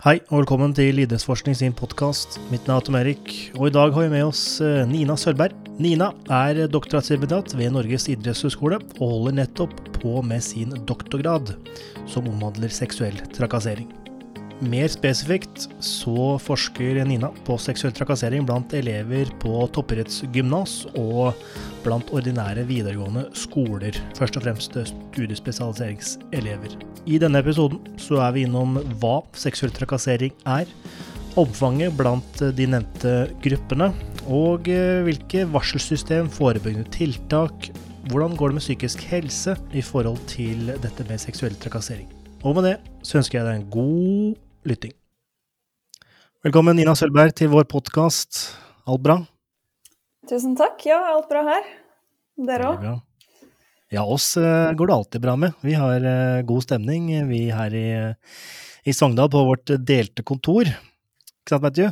Hei og velkommen til Idrettsforskning sin podkast. Mitt navn er Tom Erik, og i dag har vi med oss eh, Nina Sølberg. Nina er doktorgradsstipendiat ved Norges idrettshøgskole og holder nettopp på med sin doktorgrad, som omhandler seksuell trakassering. Mer spesifikt så forsker Nina på seksuell trakassering blant elever på toppidrettsgymnas og blant ordinære videregående skoler, først og fremst studiespesialiseringselever. I denne episoden så er vi innom hva seksuell trakassering er, omfanget blant de nevnte gruppene, og eh, hvilke varselsystem, forebyggende tiltak, hvordan går det med psykisk helse i forhold til dette med seksuell trakassering. Og med det så ønsker jeg deg en god lytting. Velkommen Nina Sølberg til vår podkast. Alt bra? Tusen takk. Ja, alt bra her. Dere òg? Ja, oss uh, går det alltid bra med. Vi har uh, god stemning, vi her i, i Sogndal på vårt delte kontor. Ikke sant, Matthew?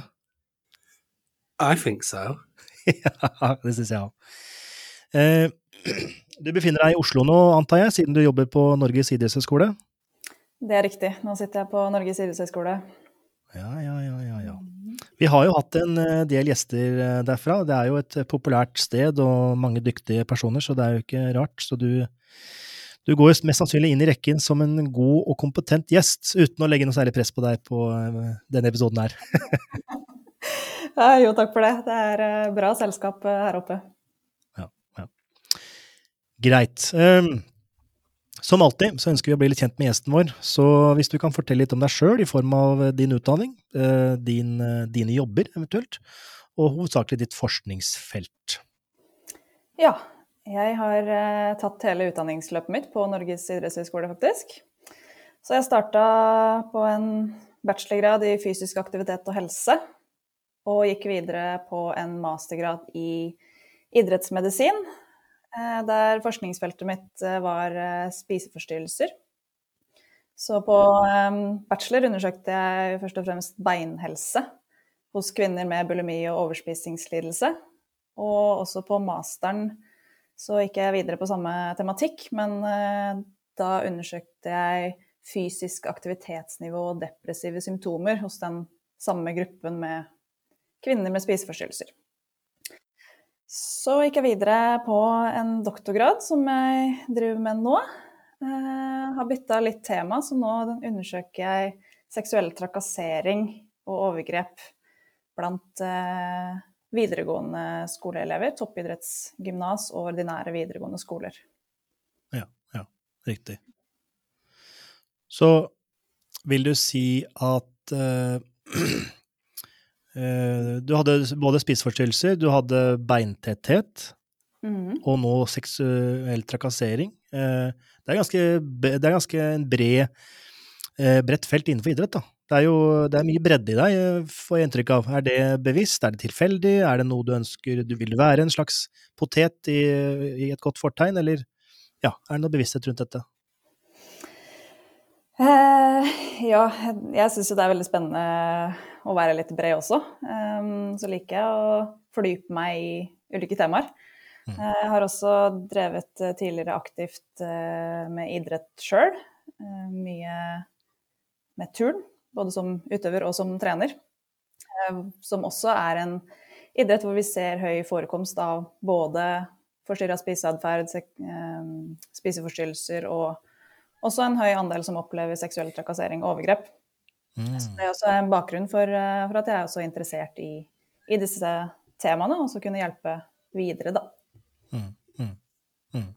I think so. ja, det syns jeg òg. Uh, du befinner deg i Oslo nå, antar jeg, siden du jobber på Norges idrettshøgskole? Det er riktig. Nå sitter jeg på Norges idrettshøgskole. Ja, ja, ja, ja, ja. Vi har jo hatt en eh, del gjester eh, derfra. Det er jo et populært sted og mange dyktige personer, så det er jo ikke rart. Så du, du går mest sannsynlig inn i rekken som en god og kompetent gjest, uten å legge noe særlig press på deg på eh, denne episoden her. ja, jo, takk for det. Det er bra selskap her oppe. Ja, ja. Greit. Um, som alltid så ønsker vi å bli litt kjent med gjesten vår, så hvis du kan fortelle litt om deg sjøl i form av eh, din utdanning, eh, din, eh, dine jobber eventuelt, og hovedsakelig ditt forskningsfelt. Ja, jeg har tatt hele utdanningsløpet mitt på Norges idrettshøgskole, faktisk. Så jeg starta på en bachelorgrad i fysisk aktivitet og helse, og gikk videre på en mastergrad i idrettsmedisin der forskningsfeltet mitt eh, var eh, spiseforstyrrelser. Så på bachelor undersøkte jeg først og fremst beinhelse hos kvinner med bulimi og overspisingslidelse. Og også på masteren så gikk jeg videre på samme tematikk, men da undersøkte jeg fysisk aktivitetsnivå og depressive symptomer hos den samme gruppen med kvinner med spiseforstyrrelser. Så gikk jeg videre på en doktorgrad som jeg driver med nå. Jeg eh, har bytta litt tema, så nå undersøker jeg seksuell trakassering og overgrep blant eh, videregående skoleelever, toppidrettsgymnas og ordinære videregående skoler. Ja, ja, riktig. Så vil du si at uh, du hadde både spiseforstyrrelser, du hadde beintetthet, mm. og nå seksuell trakassering. Eh, det er ganske, det er ganske en bred, eh, bredt felt innenfor idrett, da. Det er jo det er mye bredde i deg, får jeg inntrykk av. Er det bevisst, er det tilfeldig, er det noe du ønsker du vil være en slags potet i, i et godt fortegn, eller ja, er det noe bevissthet rundt dette? Uh, ja, jeg syns jo det er veldig spennende å være litt bred også. Um, så liker jeg å fordype meg i ulike temaer. Mm. Eh, jeg har også drevet eh, tidligere aktivt eh, med idrett sjøl. Mye med turn, både som utøver og som trener. Som også er en idrett hvor vi ser høy forekomst av både forstyrra spiseatferd, spiseforstyrrelser og også en høy andel som opplever seksuell trakassering og overgrep. Mm. Så det er også en bakgrunn for, eh, for, at jeg er også interessert i, i disse temaene, og så kunne hjelpe videre, da. Mm. Mm. mm.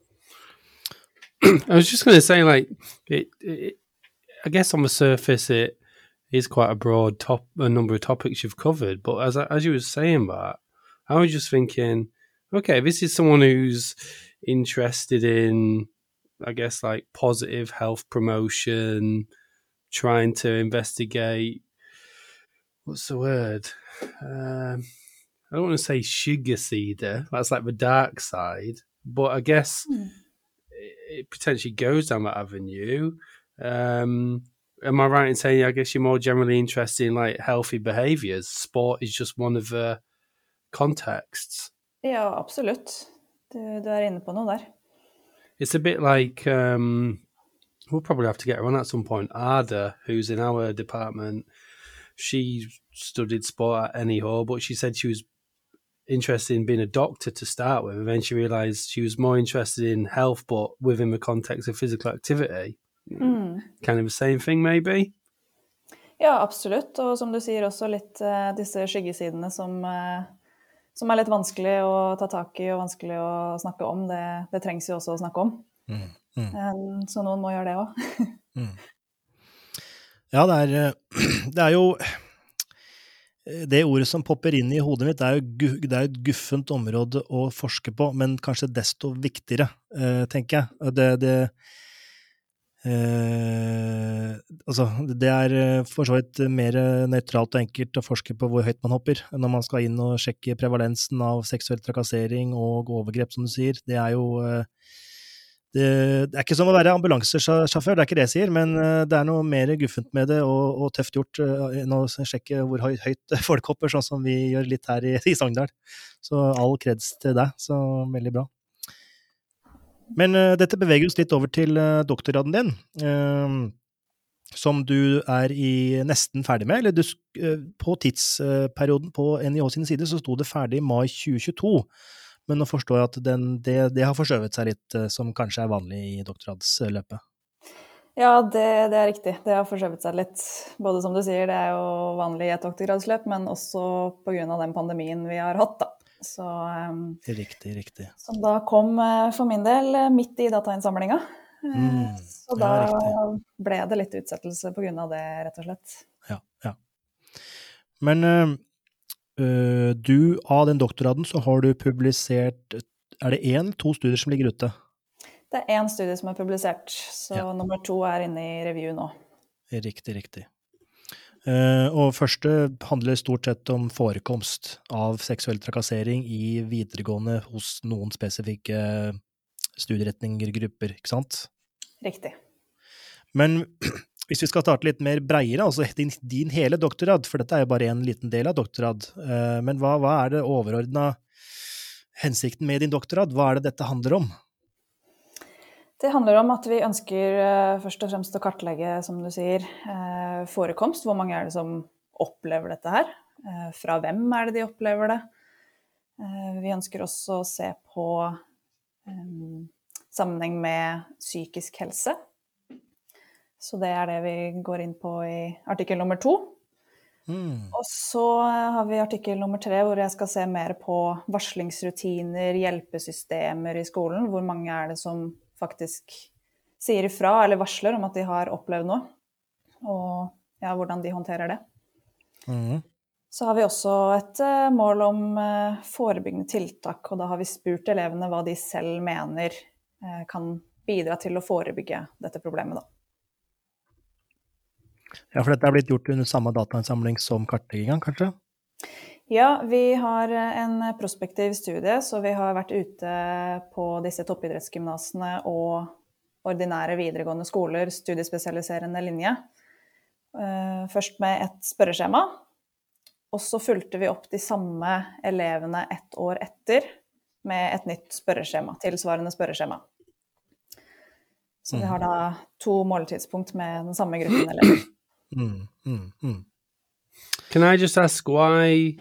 I was just going to say, like, it, it, I guess on the surface, it is quite a broad top, a number of topics you've covered. But as as you were saying that, I was just thinking, okay, this is someone who's interested in, I guess, like positive health promotion, trying to investigate what's the word? Um, I don't want to say sugar cedar. That's like the dark side, but I guess mm. it, potentially goes down that avenue. Um, am I right in saying I guess you're more generally interested in like healthy behaviors? Sport is just one of the contexts. Yeah, absolutt. Du, du er inne på noe der. It's a bit like um, we'll probably have to get her on at some point. Ada, who's in our department, she studied sport at NEHO, but she said she was interested in being a doctor to start with, and then she realised she was more interested in health, but within the context of physical activity. Mm. Kind of the same thing, maybe. Ja, absolutt. Og som du sier, også litt uh, disse skyggesidene som, uh, som, er litt vanskelig å ta tak i og vanskelig å snakke om. Det, det trengs jo også å snakke om. Mm. Mm. Så noen må gjøre det òg. mm. Ja, det er, det er jo det ordet som popper inn i hodet mitt, er jo det er et guffent område å forske på, men kanskje desto viktigere, eh, tenker jeg. Det, det, Eh, altså, det er eh, for så vidt mer nøytralt og enkelt å forske på hvor høyt man hopper, når man skal inn og sjekke prevalensen av seksuell trakassering og overgrep, som du sier. Det er jo eh, det, det, er ikke som å være ambulansesjåfør, det er ikke det jeg sier, men eh, det er noe mer guffent med det og, og tøft gjort eh, enn å sjekke hvor høyt, folk hopper, sånn som vi gjør litt her i, i Sogndal. Så all kreds til deg, så veldig bra. Men uh, dette beveger oss litt over til uh, doktorgraden din, uh, som du er i nesten ferdig med. Eller du, på tidsperioden på NIH sin side så sto det ferdig i mai 2022. Men nå forstår jeg at den, det, det, har forskjøvet seg litt, som kanskje er vanlig i doktorgradsløpet? Ja, det, det, er riktig. Det har forskjøvet seg litt. Både som du sier, det er jo vanlig i et doktorgradsløp, men også pga. den pandemien vi har hatt, da. Så, um, riktig, riktig. Som da kom uh, for min del uh, midt i datainnsamlinga. Mm, så da ja, ble det litt utsettelse pga. det, rett og slett. Ja, ja. Men du, av den doktorgraden, så har du publisert Er det én to studier som ligger ute? Det er én studie som er publisert, så ja. nummer to er inne i review nå. Riktig, riktig. Uh, og første handler stort sett om forekomst av seksuell trakassering i videregående hos noen spesifikke studieretninger, grupper, ikke sant? Riktig. Men hvis vi skal starte litt mer breiere, altså din, din hele doktorgrad, for dette er jo bare en liten del av doktorgrad, uh, men hva, hva er det overordna hensikten med din doktorgrad? Hva er det dette handler om? Det handler om at vi ønsker eh, først og fremst å kartlegge, som du sier, eh, forekomst. Hvor mange er det som opplever dette her? Eh, fra hvem er det de opplever det? Vi ønsker også å se på sammenheng med psykisk helse. Så det er det vi går inn på i artikkel nummer to. Mm. Og så har vi artikkel nummer tre hvor jeg skal se mer på varslingsrutiner, hjelpesystemer i skolen. Hvor mange er det som faktisk sier ifra eller varsler om at de har opplevd noe, og ja, hvordan de håndterer det. Mm. Så har vi også et uh, mål om uh, forebyggende tiltak, og da har vi spurt elevene hva de selv mener uh, kan bidra til å forebygge dette problemet, da. Ja, for dette er blitt gjort under samme datainnsamling som kartlegginga, kanskje? Ja, vi har en prospektiv studie, så vi har vært ute på disse toppidrettsgymnasene og ordinære videregående skoler, studiespesialiserende linje. Eh, først med et spørreskjema. Og så fulgte vi opp de samme elevene ett år etter med et nytt spørreskjema, tilsvarende spørreskjema. Så vi har da to måletidspunkt med den samme gruppen elever. Mm, mm, mm. Can I just ask why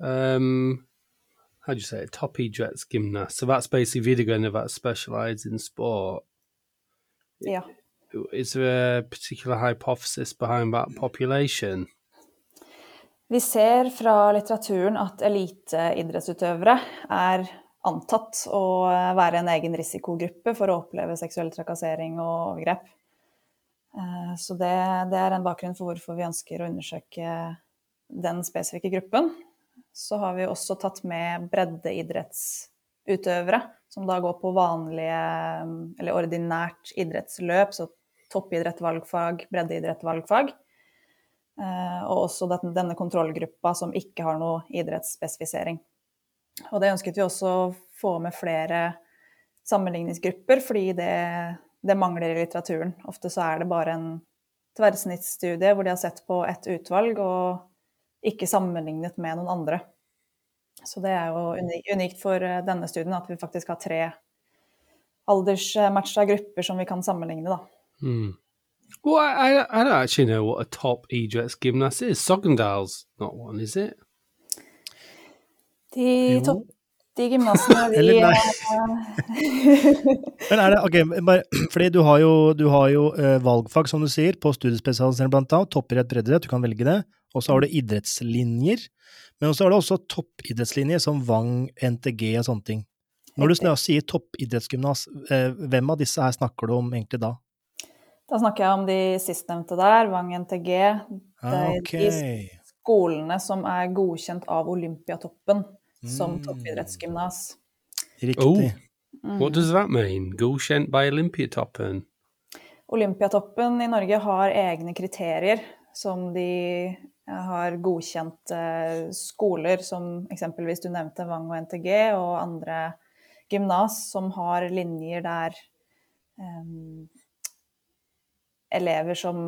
um, how do you say it? Toppidretts gymnast. So that's basically videregående that specialised in sport. Yeah. Is there a particular hypothesis behind that population? Vi ser fra litteraturen at eliteidrettsutøvere er antatt å være en egen risikogruppe for å oppleve seksuell trakassering og overgrep. Eh, så det, det er en bakgrunn for hvorfor vi ønsker å undersøke den spesifikke gruppen så har vi også tatt med breddeidrettsutøvere, som da går på vanlige, eller ordinært idrettsløp, så toppidrett valgfag. Eh, og også denne kontrollgruppa som ikke har noe idrettsspesifisering. Og det ønsket vi også å få med flere sammenligningsgrupper, fordi det, det mangler i litteraturen. Ofte så er det bare en tverrsnittsstudie hvor de har sett på ett utvalg, og ikke sammenlignet med noen andre. Så det er jo unikt for eh, denne studien at vi faktisk har tre aldersmatcha grupper som vi kan sammenligne, da. Mm. Well, I, I don't actually know what a top idretts gymnast is. Sogndal's not one, is it? De, topp, de gymnasene vi Eller eh, Men er det, ok, bare, fordi du har jo, du har jo uh, valgfag, som du sier, på studiespesialisering blant annet, toppidrett, breddeidrett, du kan velge det, og så har du idrettslinjer, men så har du også toppidrettslinjer som Vang, NTG og sånne ting. Når du sier toppidrettsgymnas, eh, hvem av disse her snakker du om egentlig da? Da snakker jeg om de sistnevnte der, Vang NTG. Det Ah, er ok. de skolene som er godkjent av Olympiatoppen som Mm. toppidrettsgymnas. Riktig. Oh. Mm. What does that mean? Godkjent by Olympiatoppen? Olympiatoppen i Norge har egne kriterier som de har godkjent eh, skoler, som eksempelvis du nevnte Vang og NTG, og andre gymnas som har linjer der um, elever som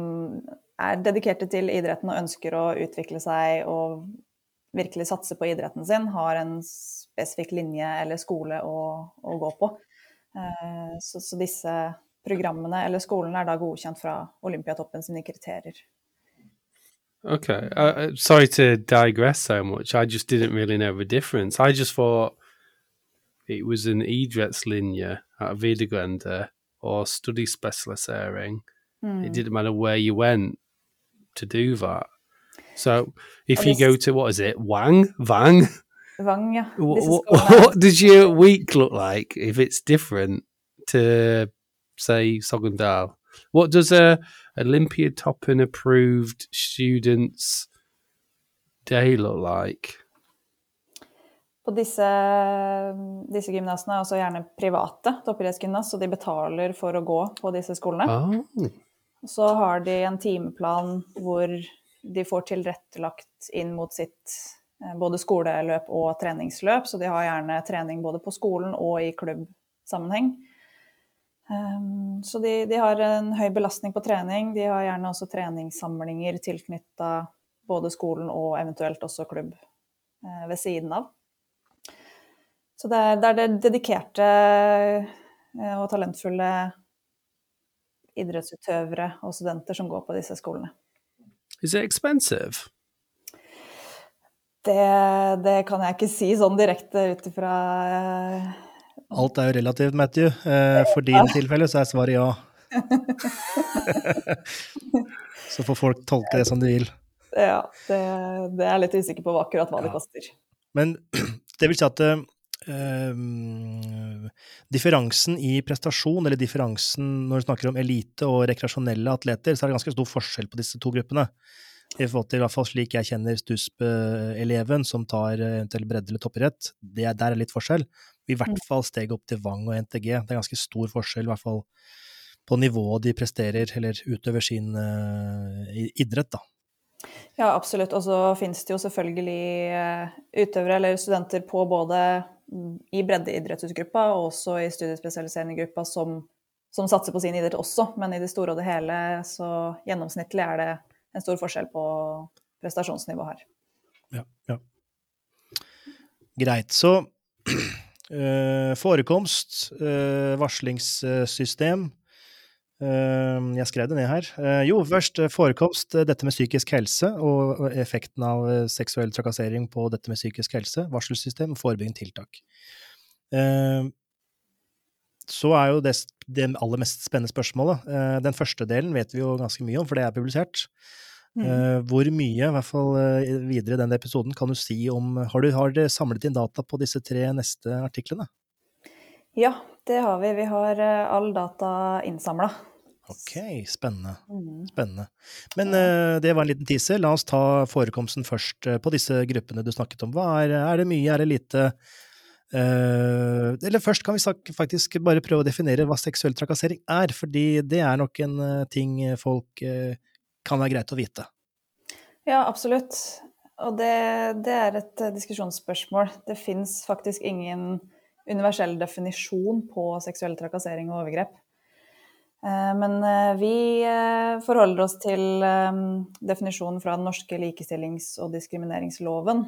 er dedikerte til idretten og ønsker å utvikle seg og virkelig satser på idretten sin, har en spesifikk linje eller skole å, å gå på. Eh, Så, så disse programmene eller skolene er da godkjent fra Olympiatoppen sine kriterier. Okay. Uh, sorry to digress so much. I just didn't really know the difference. I just thought it was an idrettslinje at videregående or study specialisering. Mm. It didn't matter where you went to do that. So if you go to, what is it, Wang? Vang? Vang, ja. What, what, does your week look like if it's different to, say, Sogndal? What does a Olympia Toppen approved students day look like? På disse, disse gymnasene er også gjerne private toppidrettsgymnas, så de betaler for å gå på disse skolene. Oh, Så har de en timeplan hvor de får tilrettelagt inn mot sitt eh, både skoleløp og treningsløp, så de har gjerne trening både på skolen og i klubbsammenheng. Um, Så de, de har en høy belastning på trening. De har gjerne også treningssamlinger tilknytta både skolen og eventuelt også klubb eh, ved siden av. Så det er, det er det dedikerte eh, og talentfulle idrettsutøvere og studenter som går på disse skolene. Is it expensive? Det, det kan jeg ikke si sånn direkte ut ifra eh, Alt er jo relativt, Matthew. Eh, For din tilfelle så er svaret ja. Så får folk tolke det som de vil. Ja, det, det er jeg litt usikker på akkurat hva det Ja. koster. Men det vil si at eh, differansen i prestasjon, eller differansen når du snakker om elite og rekreasjonelle atleter, så er det ganske stor forskjell på disse to gruppene. I forhold til i hvert fall slik jeg kjenner STUSP-eleven som tar eventuell bredde eller toppidrett. Det er, der er litt forskjell. I hvert fall steg opp til Vang og NTG. Det er ganske stor forskjell, i hvert fall på nivået de presterer eller utøver sin uh, idrett, da. Ja, absolutt. Og så finnes det jo selvfølgelig eh, utøvere eller studenter på både mm, i breddeidrettsgruppa og også i studiespesialiserende gruppa som, som satser på sin idrett også, men i det store og det hele så gjennomsnittlig er det en stor forskjell på prestasjonsnivå her. Ja, ja. Greit. Så øh, forekomst, øh, varslingssystem Jeg skrev det ned her. Eh, jo, først eh, forekomst, eh, dette med psykisk helse og effekten av seksuell trakassering på dette med psykisk helse, varselsystem forebyggende tiltak. Eh, så er jo det, det aller mest spennende spørsmålet. Den første delen vet vi jo ganske mye om, for det er publisert. Mm. Hvor mye, i hvert fall videre i denne episoden, kan du si om Har du har dere samlet inn data på disse tre neste artiklene? Ja, det har vi. Vi har eh, all data innsamla. Ok, spennende. Mm. spennende. Men uh, det var en liten teaser. La oss ta forekomsten først uh, på disse gruppene du snakket om. Er, er det mye, er det lite? Uh, eller først kan vi faktisk bare prøve å definere hva seksuell trakassering er, fordi det er nok en ting folk kan være greit å vite. Ja, absolutt. Og det, det er et diskusjonsspørsmål. Det fins faktisk ingen universell definisjon på seksuell trakassering og overgrep. Eh, Men eh, vi eh, forholder oss til definisjonen fra den norske likestillings- og diskrimineringsloven,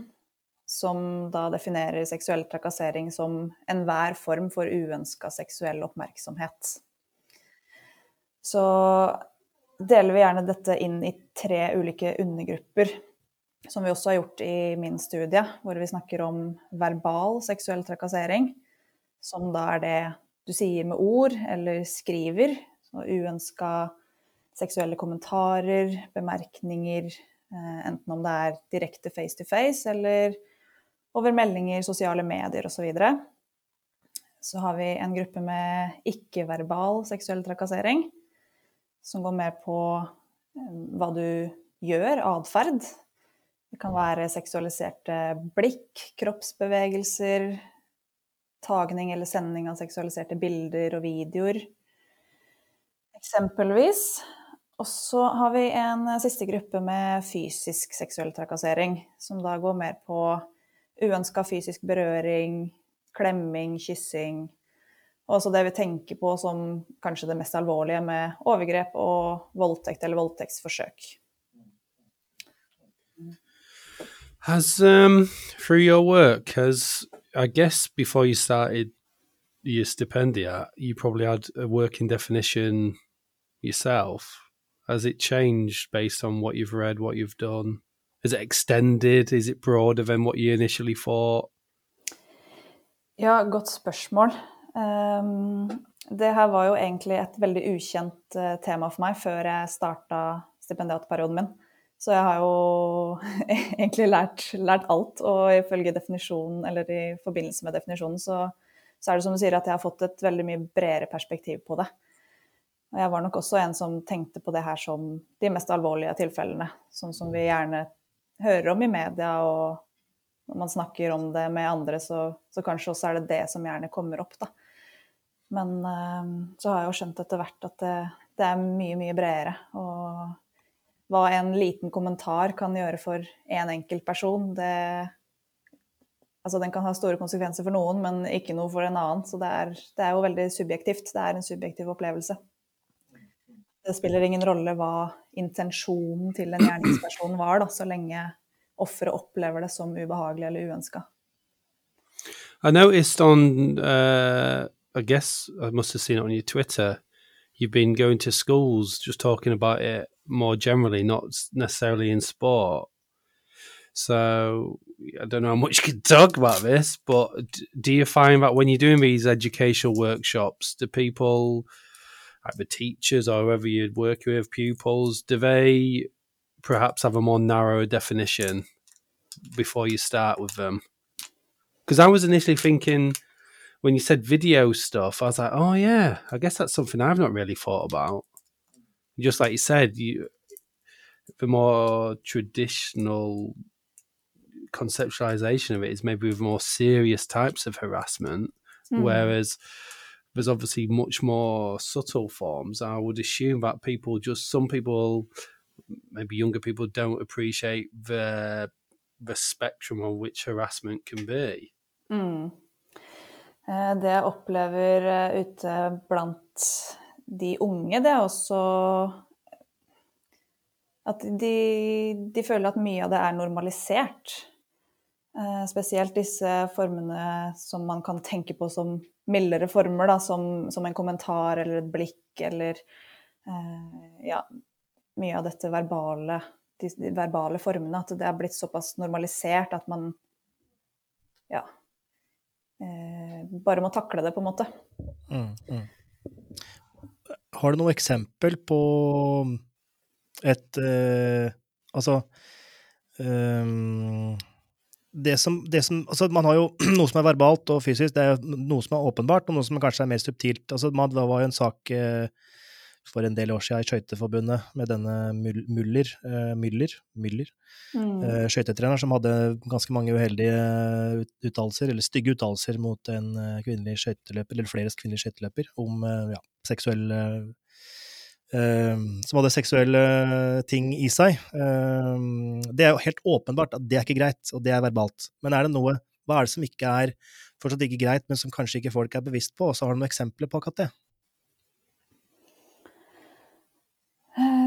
som da definerer seksuell trakassering som enhver form for uønska seksuell oppmerksomhet. Så deler vi gjerne dette inn i tre ulike undergrupper. Som vi også har gjort i min studie, hvor vi snakker om verbal seksuell trakassering. Som da er det du sier med ord eller skriver. Så uønska seksuelle kommentarer, bemerkninger, eh, enten om det er direkte face to face eller over meldinger, sosiale medier osv. Så, videre. så har vi en gruppe med ikke-verbal seksuell trakassering, som går mer på eh, hva du gjør, atferd. Det kan være seksualiserte blikk, kroppsbevegelser, tagning eller sending av seksualiserte bilder og videoer. Eksempelvis. Og så har vi en siste gruppe med fysisk seksuell trakassering, som da går mer på uønska fysisk berøring, klemming, kyssing. Og også det vi tenker på som kanskje det mest alvorlige med overgrep og voldtekt eller voldtektsforsøk. Has um through your work has I guess before you started your stipendia, you probably had a working definition yourself. Has it changed based on what you've read, what you've done? Is it extended? Is it broader than what you initially thought? Ja, godt spørsmål. Um, det her var jo egentlig et veldig ukjent uh, tema for meg før jeg starta stipendiatperioden min. Så jeg har jo egentlig lært, lært, alt, og ifølge definisjonen, eller i forbindelse med definisjonen, så, så, er det som du sier at jeg har fått et veldig mye bredere perspektiv på det. Og jeg var nok også en som tenkte på det her som de mest alvorlige tilfellene, sånn som vi gjerne hører om i media, og når man snakker om det med andre, så, så kanskje også er det det som gjerne kommer opp, da. Men uh, så har jeg jo skjønt etter hvert at det, det er mye, mye bredere. og hva en liten kommentar kan gjøre for én en enkelt person, det Altså, den kan ha store konsekvenser for noen, men ikke noe for en annen. Så det er, det er jo veldig subjektivt. Det er en subjektiv opplevelse. Det spiller ingen rolle hva intensjonen til en gjerningsperson var, da, så lenge offeret opplever det som ubehagelig eller uønska. I noticed on, uh, I guess I must have seen it on your Twitter, you've been going to schools just talking about it more generally, not necessarily in sport. So I don't know how much you can talk about this, but do you find that when you're doing these educational workshops, do people, like the teachers or whoever you're working with, pupils, do they perhaps have a more narrow definition before you start with them? Because I was initially thinking when you said video stuff, I was like, oh yeah, I guess that's something I've not really thought about. Just like you said, you the more traditional conceptualization of it is maybe with more serious types of harassment, mm. whereas there's obviously much more subtle forms. I would assume that people just some people, maybe younger people, don't appreciate the the spectrum on which harassment can be. Mm. Det jeg opplever eh, ute blant de unge, det er også at de, de, føler at mye av det er normalisert. Eh, spesielt disse formene som man kan tenke på som mildere former, da, som, som, en kommentar eller et blikk eller ja, mye av dette verbale, de, de verbale formene. At det er blitt såpass normalisert at man ja, eh, bare må takle det, på en måte. Mm, mm. Har du noe eksempel på et eh, Altså eh, det som, det som, altså Man har jo noe som er verbalt og fysisk, det er noe som er åpenbart, og noe som kanskje er mer subtilt. Altså, man, det var jo en sak eh, for en del år siden i Skøyteforbundet med denne Müller, uh, Müller, Müller mm. uh, skøytetrener, som hadde ganske mange uheldige uttalelser, eller stygge uttalelser mot en kvinnelig skøyteløper, eller flere kvinnelige skøyteløper, om ja, seksuell som hadde seksuelle ting i seg. det er jo helt åpenbart at det er ikke greit, og det er verbalt. Men er det noe Hva er det som ikke er fortsatt ikke greit, men som kanskje ikke folk er bevisst på? Og så har du noen eksempler på akkurat det?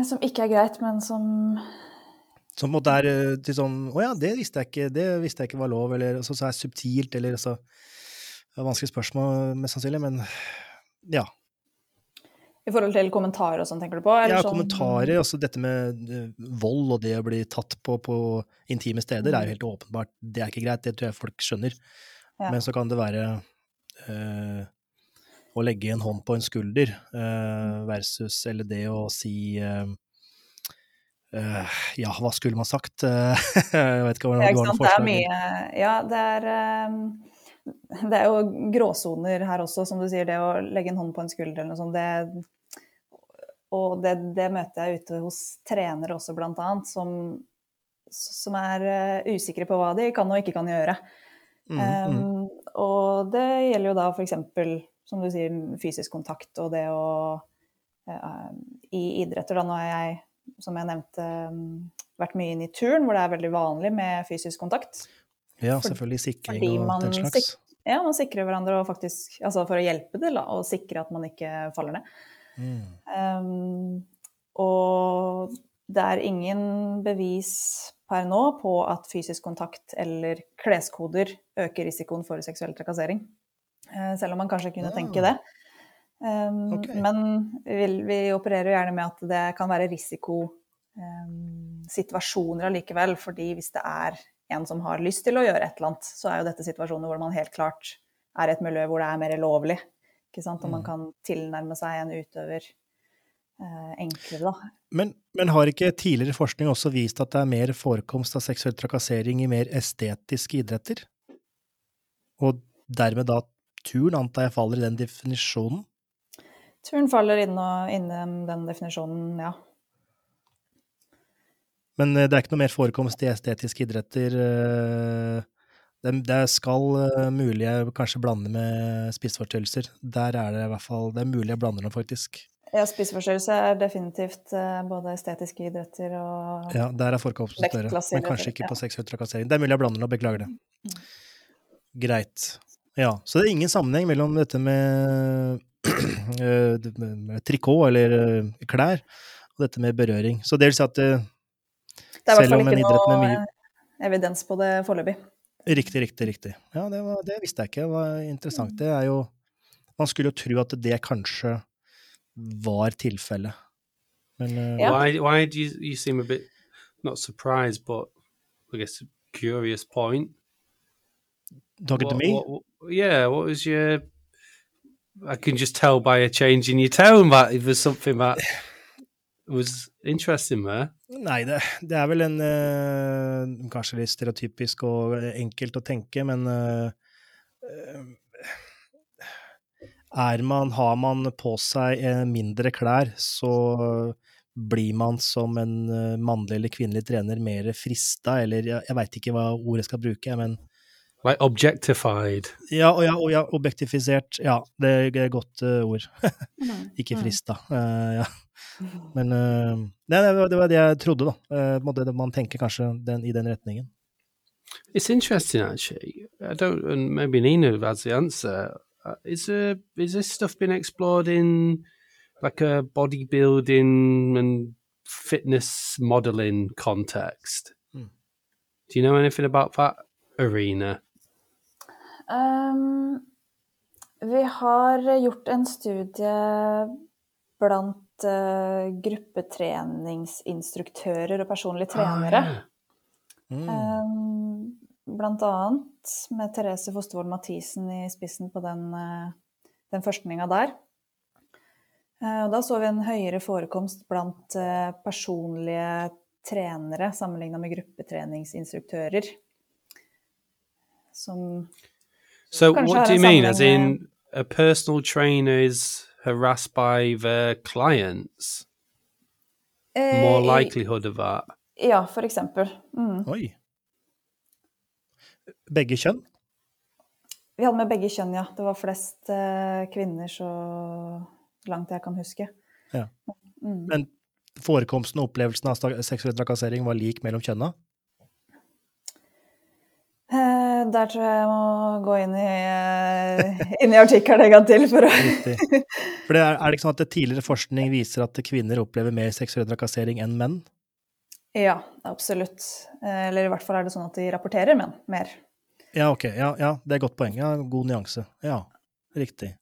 Som ikke er greit, men som Som på en måte er eh, til sånn Å ja, det visste jeg ikke, det visste jeg ikke var lov, eller så, så er subtilt, eller så Det er vanskelig spørsmål, mest sannsynlig, men ja. I forhold til kommentarer og sånn, tenker du på? ja, sånn, kommentarer. Altså dette med uh, vold og det å bli tatt på på intime steder mm. er jo helt åpenbart. Det er ikke greit, det tror jeg folk skjønner. Ja. Men så kan det være uh, å legge en hånd på en skulder uh, versus eller det å si ja, hva skulle man sagt? jeg vet ikke hvordan det var noe forslag. Det er mye Ja, det er det er jo gråsoner her også, som du sier. Det å legge en hånd på en skulder eller noe sånt. Det, og det, det, møter jeg ute hos trenere også, blant annet, som, som er uh, usikre på hva de kan og ikke kan gjøre. Mm, mm. Um, og det gjelder jo da f.eks., som du sier, fysisk kontakt og det å uh, I idretter, da, nå har jeg, som jeg nevnte, um, vært mye inn i turn, hvor det er veldig vanlig med fysisk kontakt. Ja, selvfølgelig sikring og den slags. ja, man sikrer hverandre og faktisk, altså for å hjelpe til og sikre at man ikke faller ned. Mm. Um, og det er ingen bevis per nå på at fysisk kontakt eller kleskoder øker risikoen for seksuell trakassering. Uh, selv om man kanskje kunne ja. tenke det. Um, okay. Men vi, vi, opererer jo gjerne med at det kan være risikosituasjoner um, allikevel, fordi hvis det er en som har lyst til å gjøre et eller annet, så er jo dette situasjoner hvor man helt klart er i et miljø hvor det er mer lovlig. Ikke sant? Og man mm. kan tilnærme seg en utøver eh, enklere, da. Men, men, har ikke tidligere forskning også vist at det er mer forekomst av seksuell trakassering i mer estetiske idretter? Og dermed da turn, antar jeg, faller i den definisjonen? Turn faller innen den definisjonen, ja. Men eh, det er ikke noe mer forekomst i estetiske idretter. Eh, det, skal mulig jeg kanskje blande med spiseforstyrrelser. Der er det i hvert fall Det er mulig jeg blander dem, faktisk. Ja, spiseforstyrrelse er definitivt både estetiske idretter og Ja, der er forekomsten større, men kanskje ikke på seksuell trakassering. Det er mulig jeg blander nå, beklager det. Mm. Greit. Ja, så det er ingen sammenheng mellom dette med, med trikot eller klær og dette med berøring. Så det vil si at det er i hvert fall ikke noe mye... evidens på det foreløpig. Riktig, riktig, riktig. Ja, det, var, det, visste jeg ikke. Det var interessant. Det er jo Man skulle jo tro at det kanskje var tilfellet. Men uh, yeah. why, why do you, you seem a bit not surprised, but I guess a curious point? Talking what, to me? What, yeah, what was your I can just tell by a change in your tone that it was something that was interesting there. Nei, det, det, er vel en uh, Kanskje litt stereotypisk og enkelt å tenke, men uh, er man, Har man på seg mindre klær, så blir man som en mannlig eller kvinnelig trener mer frista, eller jeg, jeg veit ikke hva ordet skal bruke, men Like objectified. Ja, og ja, og ja objektifisert. Ja, det er et godt uh, ord. ikke frista. Uh, ja. Men uh, nei, det, var, det, var, det jeg trodde, da. Uh, man tenker kanskje den, i den retningen. It's interesting, actually. I don't, and maybe Nina has the answer. Uh, is, uh, is this stuff been explored in like a bodybuilding and fitness modeling context? Hmm. Do you know anything about that arena? Um, vi har gjort en studie blant uh, gruppetreningsinstruktører og personlige trenere. Ah, ja. mm. um, blant annet med Therese Fostervold Mathisen i spissen på den, uh, den forskninga der. Uh, da så vi en høyere forekomst blant personlige trenere sammenligna med gruppetreningsinstruktører. Som So what do you mean? As in a personal trainer is harassed by their clients? Eh, More likelihood of that? Ja, for eksempel. Mm. Oi. Begge kjønn? Vi hadde med begge kjønn, ja. Det var flest uh, kvinner, så langt jeg kan huske. Ja. Mm. Men forekomsten og opplevelsen av seksuell trakassering var lik mellom kjønna? Eh, der tror jeg jeg må gå inn i, eh, inn i artikkelen en gang til. For, å for det er, er, det ikke sånn at tidligere forskning viser at kvinner opplever mer seksuell trakassering enn menn? Ja, absolutt. Eller i hvert fall er det sånn at de rapporterer menn mer. Ja, ok. Ja, ja det er et godt poeng. Ja, god nyanse. Ja, riktig.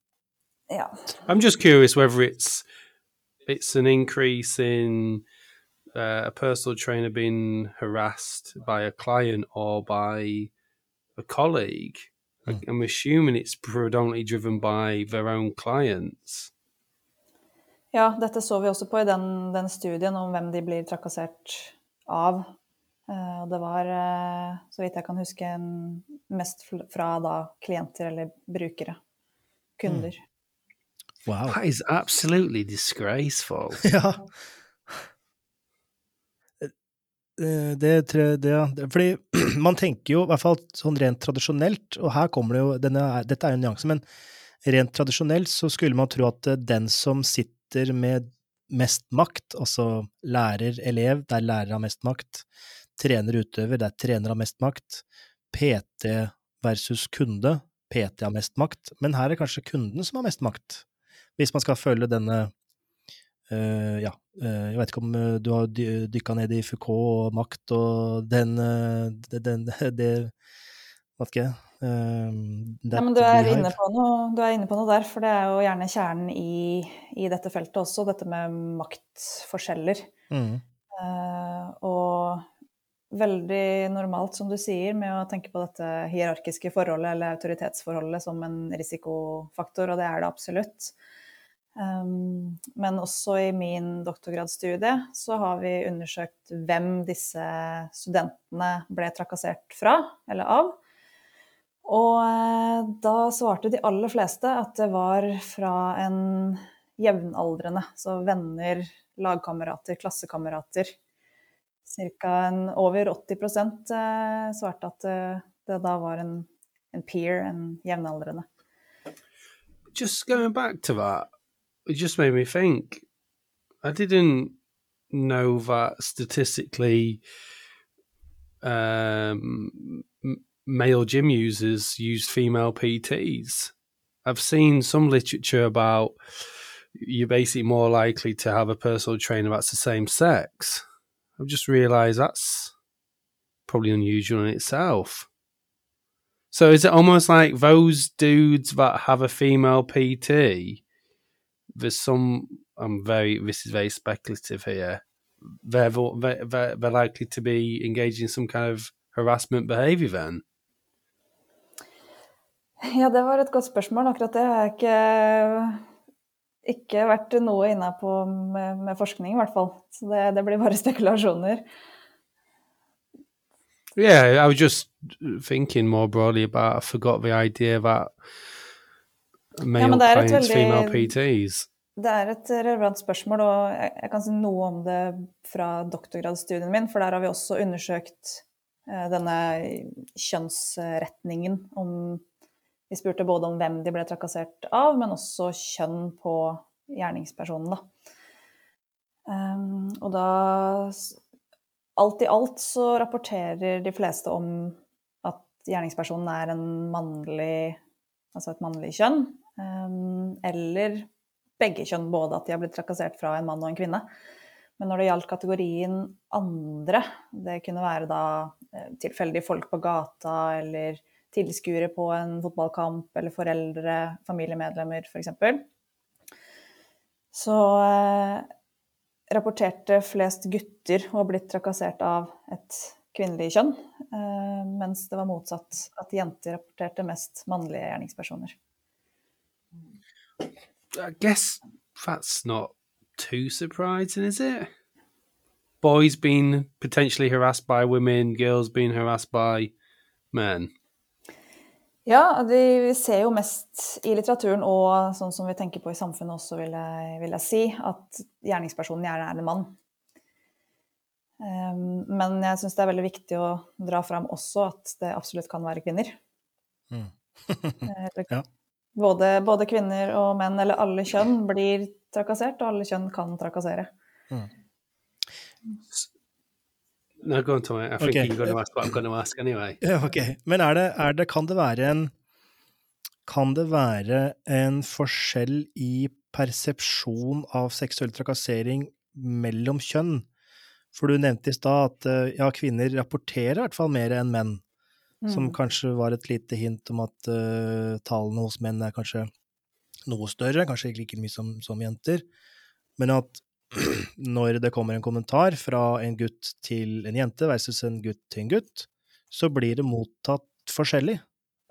Ja. I'm just curious whether it's it's an increase in uh, a personal trainer being harassed by a client or by a colleague. I, Mm. I'm assuming it's predominantly driven by their own clients. Ja, dette så vi også på i den, den studien om hvem de blir trakassert av. Eh, Og det var, eh, så vidt jeg kan huske, en, mest fra da klienter eller brukere. Kunder. Wow. That is absolutely disgraceful. Ja. Eh, tror jeg det. Det- fordi man tenker jo, i hvert fall sånn rent tradisjonelt, og her kommer det jo denne, Dette er jo en nyanse, men rent tradisjonelt så skulle man tro at eh, den som sitter med mest makt, altså lærer, elev, der lærer har mest makt, trener, utøver, der trener har mest makt, PT versus kunde, PT har mest makt, men her er det kanskje kunden som har mest makt, hvis man skal følge denne ja, eh, jeg vet ikke om eh, du har dy dykka ned i Foucault og makt og den, eh, den det, Vet ikke uh, Ja, men du er, inne på noe, du er inne på noe der, for det er jo gjerne kjernen i, i dette feltet også, dette med maktforskjeller. Mm. Uh, og veldig normalt, som du sier, med å tenke på dette hierarkiske forholdet eller autoritetsforholdet som en risikofaktor, og det er det absolutt. Um, men også i min doktorgradsstudie så har vi undersøkt hvem disse studentene ble trakassert fra, eller av. Og eh, da svarte de aller fleste at det var fra en jevnaldrende, så venner, lagkamerater, klassekamerater. Cirka over 80 eh, svarte at eh, det da var en, en peer, en jevnaldrende. It just made me think. I didn't know that statistically, um, male gym users use female PTs. I've seen some literature about you're basically more likely to have a personal trainer that's the same sex. I've just realised that's probably unusual in itself. So is it almost like those dudes that have a female PT? There's some. I'm very. This is very speculative here. They're they're, they're likely to be engaged in some kind of harassment behaviour. Then Ja, det var et godt spørsmål. Akkurat det har jeg ikke, ikke vært noe inne på med, med forskning, i hvert fall. Så det, det blir bare spekulasjoner. yeah, I was just thinking more broadly about. I forgot the idea that male men det er et female veldig- PTs. Det er et relevant spørsmål, og jeg, kan si noe om det fra doktorgradsstudien min, for der har vi også undersøkt eh, denne kjønnsretningen. Om, vi spurte både om hvem de ble trakassert av, men også kjønn på gjerningspersonen. Da. Um, og da Alt i alt så rapporterer de fleste om at gjerningspersonen er en mannlig Altså et mannlig kjønn. Um, eller begge kjønn, både at de har blitt trakassert fra en mann og en kvinne. Men når det gjaldt kategorien andre, det kunne være da eh, tilfeldige folk på gata eller tilskuere på en fotballkamp eller foreldre, familiemedlemmer f.eks., så eh, rapporterte flest gutter å ha blitt trakassert av et kvinnelig kjønn, eh, mens det var motsatt, at jenter rapporterte mest mannlige gjerningspersoner. I guess that's not too surprising, is it? Boys being potentially harassed by women, girls being harassed by men. Ja, vi ser jo mest i litteraturen, og sånn som vi tenker på i samfunnet også, vil jeg, vil jeg si, at gjerningspersonen gjerne er en mann. Um, men jeg syns det er veldig viktig å dra fram også at det absolutt kan være kvinner. Mm. Eh, eller- Ja. Både, både kvinner og menn, eller alle kjønn, blir trakassert, og alle kjønn kan trakassere. No, go on, Tommy. I think Okay. you're going to ask what I'm going to ask anyway. Ja. Men er det, er det, kan det være en Kan det være en forskjell i persepsjon av seksuell trakassering mellom kjønn? For du nevnte i stad at eh, ja, kvinner rapporterer i hvert fall mer enn menn. Som Mm. kanskje var et lite hint om at uh, tallene hos menn er kanskje noe større, kanskje ikke like mye som, som jenter. men at når det kommer en kommentar fra en gutt til en jente versus en gutt til en gutt, så blir det mottatt forskjellig.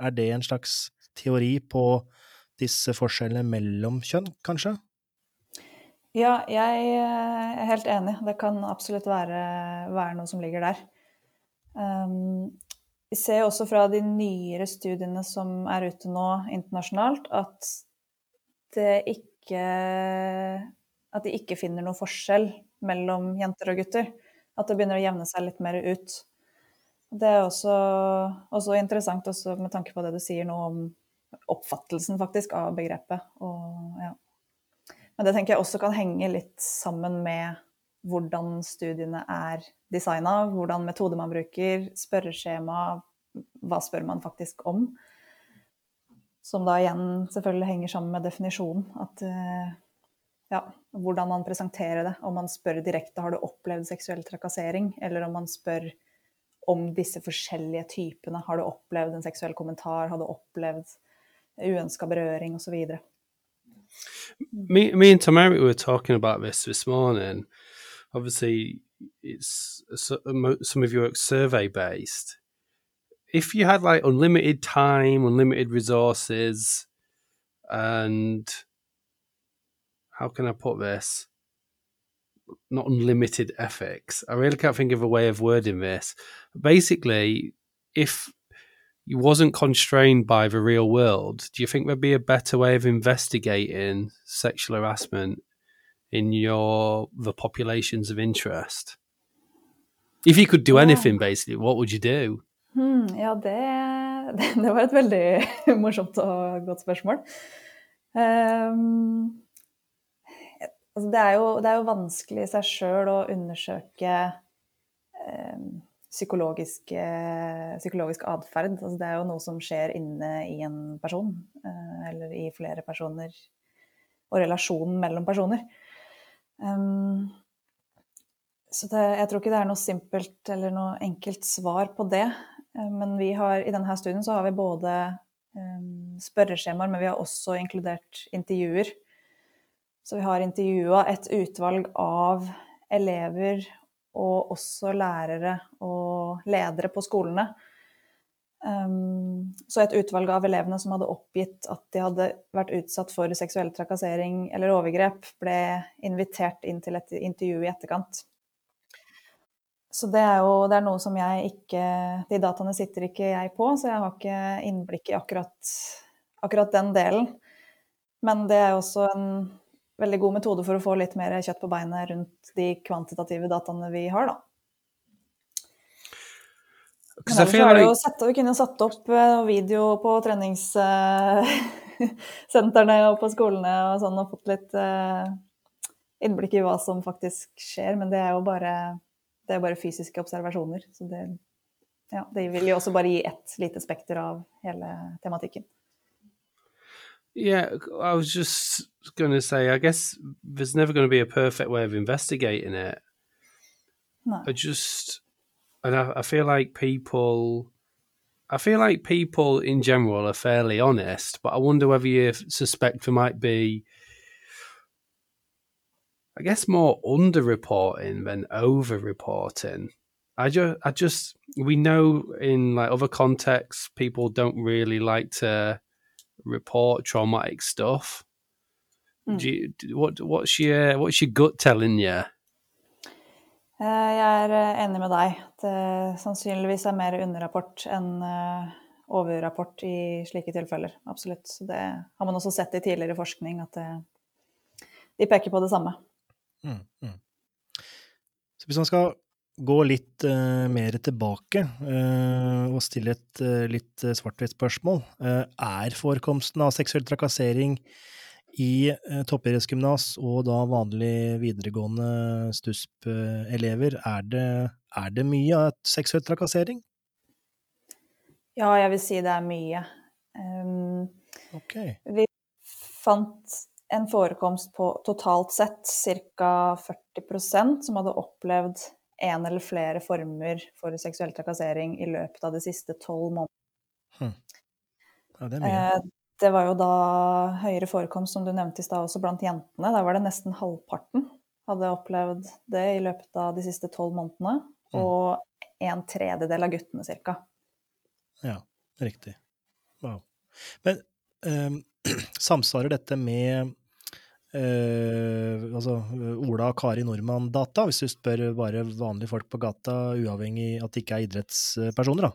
Er det en slags teori på disse forskjellene mellom kjønn, kanskje? Ja, jeg er helt enig. Det kan absolutt være, være noe som ligger der. Um, vi ser også fra de nyere studiene som er ute nå internasjonalt, at ikke At de ikke finner noen forskjell mellom jenter og gutter. At det begynner å jevne seg litt mer ut. Det er også, også interessant også med tanke på det du sier nå om oppfattelsen faktisk av begrepet. Og, ja. Men det tenker jeg også kan henge litt sammen med hvordan studiene er designa, hvordan metode man bruker, spørreskjema, hva spør man faktisk om? Som da igjen selvfølgelig henger sammen med definisjonen. At eh, ja, hvordan man presenterer det. Om man spør direkte har du opplevd seksuell trakassering, eller om man spør om disse forskjellige typene. Har du opplevd en seksuell kommentar? Har du opplevd uønska berøring osv.? Me, me and Tamara were talking about this this morning. Obviously, it's some of your survey based. If you had like unlimited time, unlimited resources, and how can I put this? Not unlimited ethics. I really can't think of a way of wording this. Basically, if you wasn't constrained by the real world, do you think there'd be a better way of investigating sexual harassment in your the populations of interest? If you could do anything, basically, what would you do? Hmm, ja, det, det, var et veldig morsomt og godt spørsmål. Um, altså det, er jo, det, er jo, vanskelig i seg sjøl å undersøke um, psykologisk, psykologisk atferd. Altså det er jo noe som skjer inne i en person, uh, eller i flere personer, og relasjonen mellom personer. Um, så det, jeg tror ikke det er noe simpelt eller noe enkelt svar på det. Men vi har, i denne studien så har vi både um, spørreskjemaer, men vi har også inkludert intervjuer. Så vi har intervjua et utvalg av elever og også lærere og ledere på skolene. Um, så et utvalg av elevene som hadde oppgitt at de hadde vært utsatt for seksuell trakassering eller overgrep, ble invitert inn til et intervju i etterkant. Så det er jo det er noe som jeg ikke De dataene sitter ikke jeg på, så jeg har ikke innblikk i akkurat, akkurat den delen. Men det er også en veldig god metode for å få litt mer kjøtt på beinet rundt de kvantitative dataene vi har, da. Men ellers er det jo sette, Vi kunne satt opp eh, video på treningssentrene og på skolene og sånn, og fått litt eh, innblikk i hva som faktisk skjer. Men det er jo bare det er bare fysiske observasjoner. Så det, ja, det vil jo også bare gi ett lite spekter av hele tematikken. Yeah, I was just going to say, I guess there's never going to be a perfect way of investigating it. No. I just, and I, I feel like people, I feel like people in general are fairly honest, but I wonder whether you suspect there might be I guess more underreporting than over-reporting. I just, I just, we know in like other contexts, people don't really like to report traumatic stuff. Mm. Do you, what, what's your, what's your gut telling you? Eh, jeg er eh, enig med deg. Det sannsynligvis er mer underrapport enn eh, overrapport i slike tilfeller. Absolutt. Det har man også sett i tidligere forskning, at det, de peker på det samme. Mm, mm. Så hvis man skal gå litt uh, mer tilbake uh, og stille et uh, litt svart-hvitt spørsmål, er forekomsten av seksuell trakassering i uh, toppidrettsgymnas og da vanlig videregående STUSP-elever, er, er, det mye av seksuell trakassering? Ja, jeg vil si det er mye. Um, okay. Vi fant en forekomst på totalt sett ca. 40% som hadde opplevd en eller flere former for seksuell trakassering i løpet av de siste tolv månedene. Hm. Ja, det er mye. Eh, det var jo da høyere forekomst, som du nevnte i stad, også blant jentene. Der var det nesten halvparten hadde opplevd det i løpet av de siste tolv månedene. Mm. Og en tredjedel av guttene, cirka. Ja, riktig. Wow. Men eh, samsvarer dette med eh, altså Ola og Kari Nordmann-data, hvis du spør bare vanlige folk på gata, uavhengig at de ikke er idrettspersoner, da?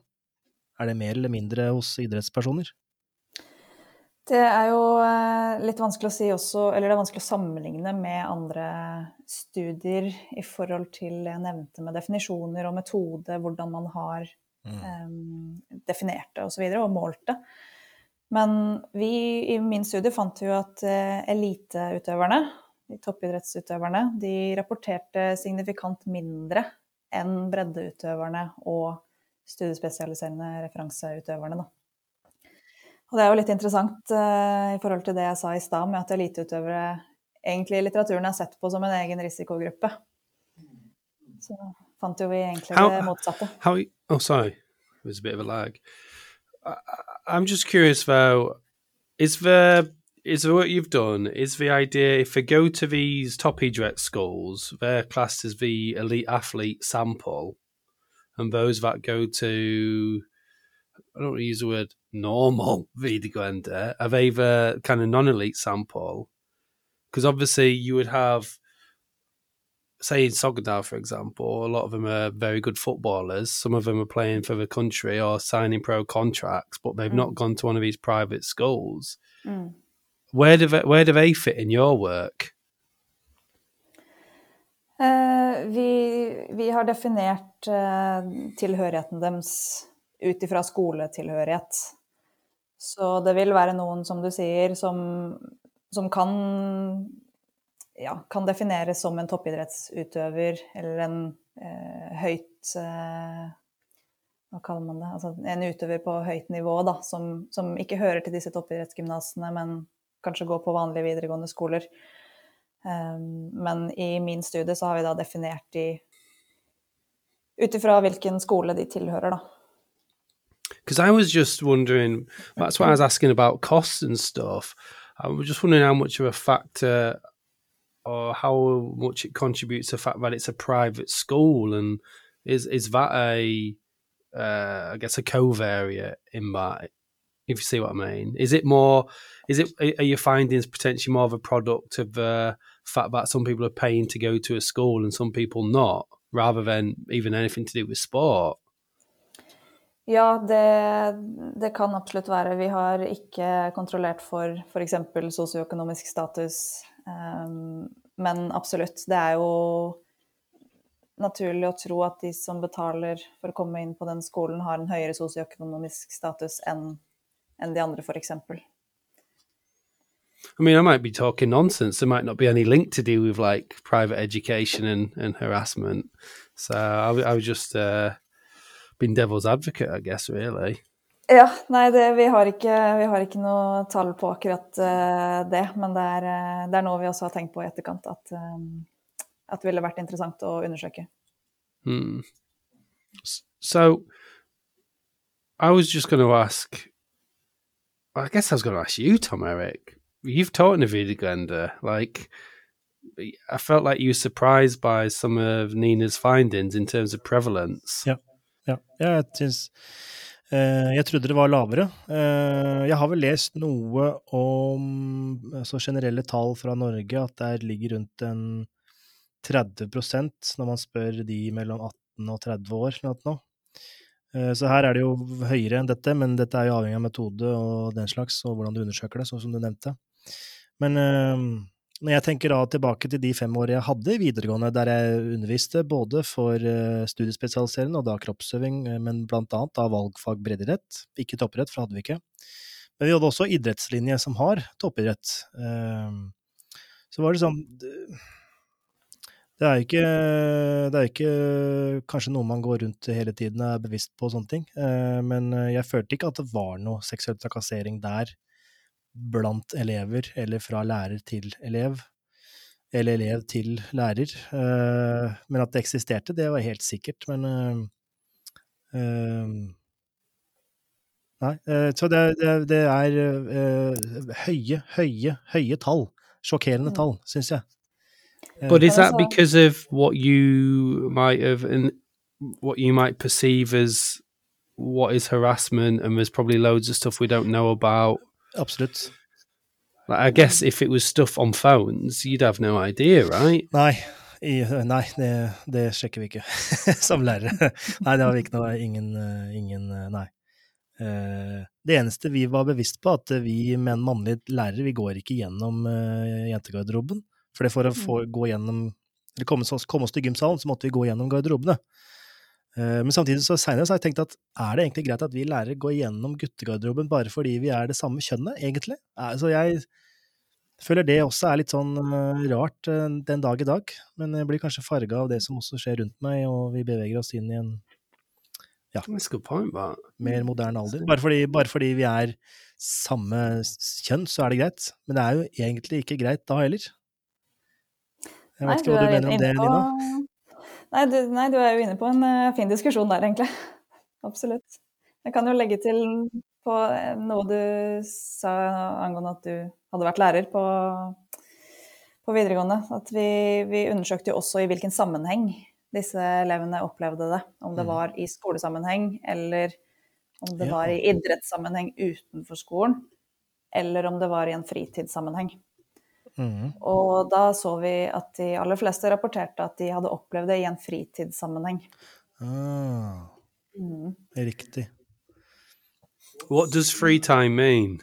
Er det mer eller mindre hos idrettspersoner? Det er jo eh, litt vanskelig å si også, eller det er vanskelig å sammenligne med andre studier i forhold til jeg nevnte med definisjoner og metode, hvordan man har mm. um, definert det osv. Og, så og målt det. Men vi i min studie fant jo at uh, eliteutøverne, de toppidrettsutøverne, de rapporterte signifikant mindre enn breddeutøverne og studiespesialiserende referanseutøverne. Da. Og det er jo litt interessant uh, i forhold til det jeg sa i stad, med at eliteutøvere egentlig i litteraturen er sett på som en egen risikogruppe. Så fant jo vi egentlig how, det motsatte. How, oh, sorry. It was a bit of a lag. I, I'm just curious though, is the is the what you've done is the idea if they go to these top idret schools, they're classed as the elite athlete sample, and those that go to I don't want to use the word normal videoende, are they the kind of non elite sample? Because obviously you would have say in Sogadal, for example, a lot of them are very good footballers. Some of them are playing for the country or signing pro contracts, but they've mm. not gone to one of these private schools. Mm. Where do they, where do they fit in your work? Uh, vi, vi, har definert uh, tilhørigheten deres ut ifra skoletilhørighet. Så det vil være noen, som du sier, som, som kan, ja, kan defineres som en toppidrettsutøver eller en eh, høyt Hva kaller man det? Altså en utøver på høyt nivå, da, som, som ikke hører til disse toppidrettsgymnasene, men kanskje går på vanlige videregående skoler. Um, men i min studie så har vi da definert de ut ifra hvilken skole de tilhører, da. Because I was just wondering, that's why I was asking about costs and stuff. I was just wondering how much of a factor or how much it contributes to the fact that it's a private school and is is that a uh, I guess a covariate in that if you see what I mean is it more is it are your findings potentially more of a product of the fact that some people are paying to go to a school and some people not, rather than even anything to do with sport? Ja, det, det, kan absolutt være. Vi har ikke kontrollert for f.eks. sosioøkonomisk status. Um, men absolutt. Det er jo naturlig å tro at de som betaler for å komme inn på den skolen, har en høyere sosioøkonomisk status enn en de andre, f.eks. I mean, I might be talking nonsense. There might not be any link to do with like private education and, and harassment. So I, I was just uh, being devil's advocate, I guess, really. Ja, nei, det, vi, har ikke, vi, har ikke, noe tall på akkurat uh, det. Men det er, uh, det er, noe vi også har tenkt på i etterkant at, um, at det ville vært interessant å undersøke. Hmm. So I was just going to ask, I guess I was going to ask you, Tom Eric. you've taught Nvidia Glenda. Like, I felt like you were surprised by some of Nina's findings in terms of prevalence. Ja, ja. jeg syns eh, Jeg trodde det var lavere. Eh, jeg har vel lest noe om altså generelle tall fra Norge, at det ligger rundt en 30 når man spør de mellom 18 og 30 år. Noe. Eh, så her er det jo høyere enn dette, men dette er jo avhengig av metode og den slags, og hvordan du undersøker det, sånn som du nevnte. Men når jeg tenker da tilbake til de fem årene jeg hadde i videregående, der jeg underviste både for uh, studiespesialiserende og da kroppsøving, eh, men blant annet da valgfag breddeidrett, ikke toppidrett, for hadde vi ikke. Men vi hadde også idrettslinje som har toppidrett. Uh, så var det sånn det er ikke, det er ikke kanskje noe man går rundt hele tiden og er bevisst på sånne ting, men jeg følte ikke at det var noe seksuell trakassering der blant elever, eller fra lærer til elev, eller elev til lærer. Uh, men at det eksisterte, det var helt sikkert. Men uh, uh, nei. Eh, så det, det, det er eh, høye, høye, høye tall. Sjokkerende tall, syns jeg. Eh, But is that because of what you might have and what you might perceive as what is harassment, and there's probably loads of stuff we don't know about? Absolutt. Like, I guess if it was stuff on phones, you'd have no idea, right? Nei, i, nei det, det sjekker vi ikke som lærere. Nei, det har vi ikke noe Ingen, ingen eh, Nei. Uh, Det eneste vi var bevisst på, at vi med en mannlig lærer, vi går ikke gjennom uh, jentegarderoben. For det for å få gå gjennom Eller komme, komme oss til gymsalen, så måtte vi gå gjennom garderobene. Eh, Men samtidig så seinere har jeg tenkt at er det egentlig greit at vi lærere går gjennom guttegarderoben bare fordi vi er det samme kjønnet, egentlig? Altså jeg føler det også er litt sånn eh, rart den dag i dag, men jeg blir kanskje farga av det som også skjer rundt meg, og vi beveger oss inn i en That's a good point, but mer moderne alder. Bare fordi, bare fordi vi er samme kjønn, så er det greit. Men det er jo egentlig ikke greit da heller. Jeg vet ikke hva du mener om det, Nina? Nei du, nei, du er jo inne på en uh, fin diskusjon der, egentlig. Absolutt. Jeg kan jo legge til på eh, noe du sa angående at du hadde vært lærer på, på videregående. At vi, vi undersøkte jo også i hvilken sammenheng disse elevene opplevde det. Om det Mhm. var i skolesammenheng, eller om det var i idrettssammenheng utenfor skolen, eller om det var i en fritidssammenheng. Mhm. Og da så vi at de aller fleste rapporterte at de hadde opplevd det i en fritidssammenheng. Ah, Mm. riktig. what does free time mean?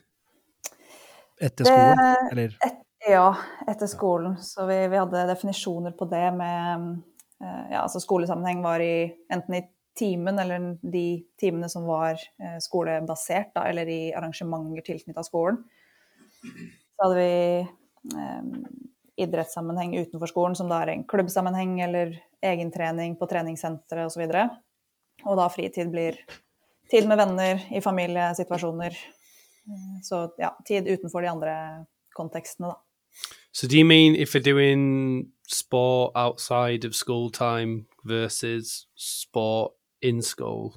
Etter skolen, Det- eller? Et, ja, etter skolen. Så vi, vi hadde definisjoner på det med eh, Ja, altså skolesammenheng var i enten i timen eller de timene som var eh, skolebasert, da, eller i arrangementer tilknytta skolen. Så hadde vi idrettssammenheng utenfor skolen, som da er en klubbsammenheng eller egentrening på treningssenteret osv. Og, så og da fritid blir tid med venner i familiesituasjoner. Eh, Så ja, tid utenfor de andre kontekstene, da. So, do you mean if you're doing sport outside of school time versus sport in school?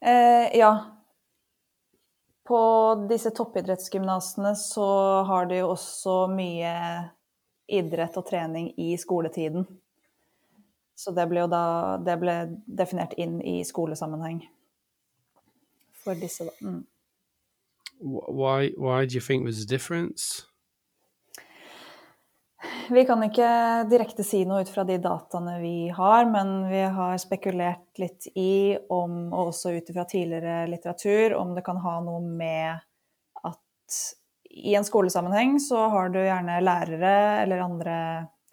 Eh, ja. På disse toppidrettsgymnasene så har de jo også mye idrett og trening i skoletiden. Så det ble jo da Det ble definert inn i skolesammenheng for disse, da. Mm. Wh- Why? Why do you think there's a difference? Vi kan ikke direkte si noe ut fra de dataene vi har, men vi har spekulert litt i om, og også ut fra tidligere litteratur, om det kan ha noe med at i en skolesammenheng så har du gjerne lærere eller andre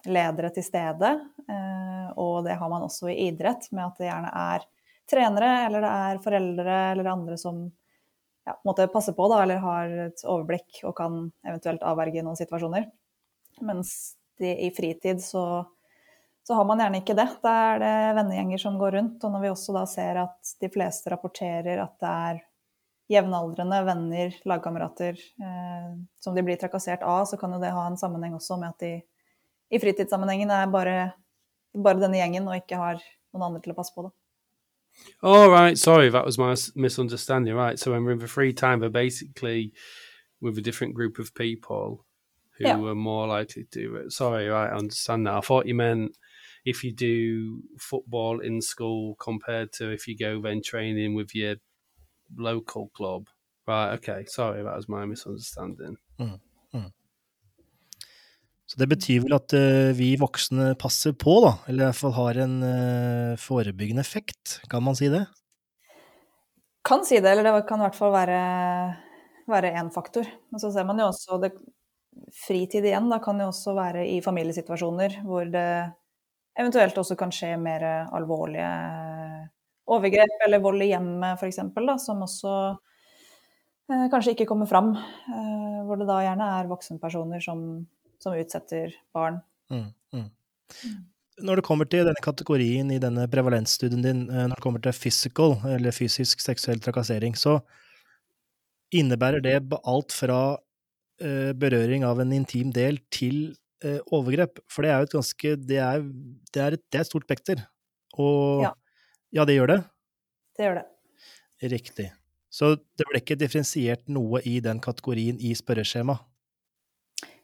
ledere til stede, eh, og det har man også i idrett, med at det gjerne er trenere eller det er foreldre eller andre som ja, måtte passe på da, eller har et overblikk og kan eventuelt avverge noen situasjoner. Mens de, i fritid så, så har man gjerne ikke det. Da er det vennegjenger som går rundt. Og når vi også da ser at de fleste rapporterer at det er jevnaldrende venner, lagkamerater, eh, som de blir trakassert av, så kan jo det ha en sammenheng også med at de i fritidssammenhengen er bare, bare denne gjengen og ikke har noen andre til å passe på det. Oh, right. Sorry, that was my misunderstanding. Right. So, when we're in the free time, we're basically with a different group of people who Yeah. are more likely to do it. Sorry. I understand that. I thought you meant if you do football in school compared to if you go then training with your local club. Right. Okay. Sorry, that was my misunderstanding. Så det betyr vel at uh, vi voksne passer på, da, eller i hvert fall har en uh, forebyggende effekt, kan man si det? Kan si det, eller det kan i hvert fall være, være en faktor. Men så ser man jo også det, Fritid igjen da, kan jo også være i familiesituasjoner hvor det eventuelt også kan skje mer alvorlige overgrep eller vold i hjemmet f.eks., som også eh, kanskje ikke kommer fram. Eh, hvor det da gjerne er voksenpersoner som, som utsetter barn. Mm, mm. Når det kommer til denne kategorien i denne prevalensstudien din, eh, når det kommer til physical, eller fysisk seksuell trakassering, så innebærer det alt fra berøring av en intim del til eh, overgrep. For det er jo et ganske Det er, det er, et, det er et stort spekter. Og Ja. ja, det gjør det. Det gjør det. Riktig. Så det ble ikke differensiert noe i den kategorien i spørreskjema?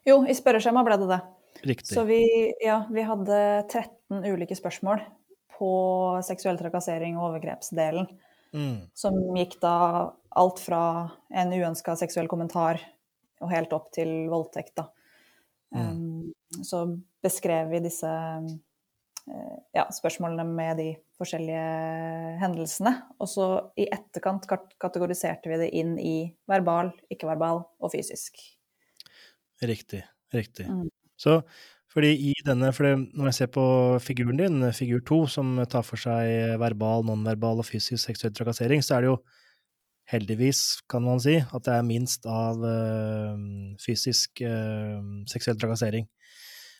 Jo, i spørreskjema ble det det. Riktig. Så vi, ja, vi hadde 13 ulike spørsmål på seksuell trakassering og overgrepsdelen. Mm. Som gikk da alt fra en uønska seksuell kommentar og helt opp til voldtekt, da. Mm. Um, så beskrev vi disse eh, ja, spørsmålene med de forskjellige hendelsene. Og så i etterkant kategoriserte vi det inn i verbal, ikke-verbal og fysisk. Riktig. Riktig. Mm. Så fordi i denne, for når jeg ser på figuren din, figur to, som tar for seg verbal, nonverbal og fysisk seksuell trakassering, så er det jo heldigvis, kan man si, at det er minst av uh, fysisk uh, seksuell trakassering.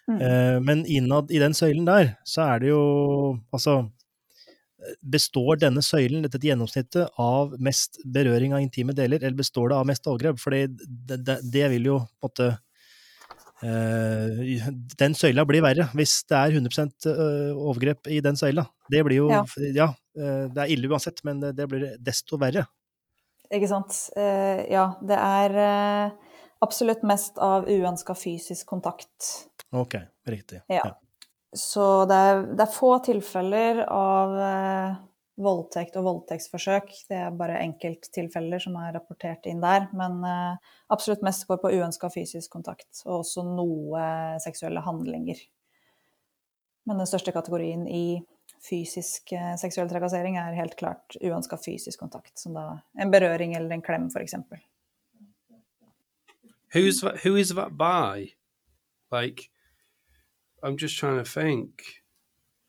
Mm. Uh, men innad i den søylen der, så er det jo Altså, består denne søylen, dette gjennomsnittet, av mest berøring av intime deler, eller består det av mest overgrep? Fordi det, det, det vil jo på en måte eh, Den søyla blir verre hvis det er 100% øh, overgrep i den søyla. Det blir jo Ja. Ja, uh, det er ille uansett, men det, det blir desto verre. Ikke sant. Eh, ja, det er eh, absolutt mest av uønska fysisk kontakt. Ok, riktig. Ja. Så det er, det er få tilfeller av eh, voldtekt og voldtektsforsøk. Det er bare enkelttilfeller som er rapportert inn der. Men eh, absolutt mest går på uønska fysisk kontakt, og også noe seksuelle handlinger. Men den største kategorien i fysisk eh, seksuell trakassering er helt klart uønska fysisk kontakt. Som da en berøring eller en klem, f.eks. Who's that, who is that by? Like, I'm just trying to think.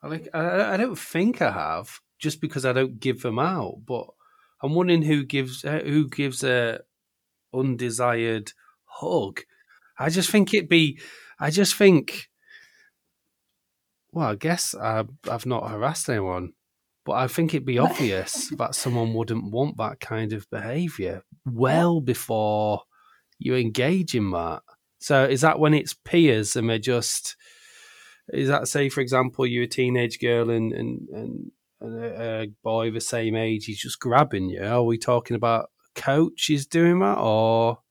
I like, I, I don't think I have, just because I don't give them out. But I'm wondering who gives who gives a undesired hug. I just think it'd be. I just think. Well, I guess I, I've not harassed anyone, but I think it'd be obvious that someone wouldn't want that kind of behaviour well before you engage in that. So is that when it's peers and they're just is that say for example you're a teenage girl and and, and, and a, a boy the same age he's just grabbing you? Are we talking about coach is doing that or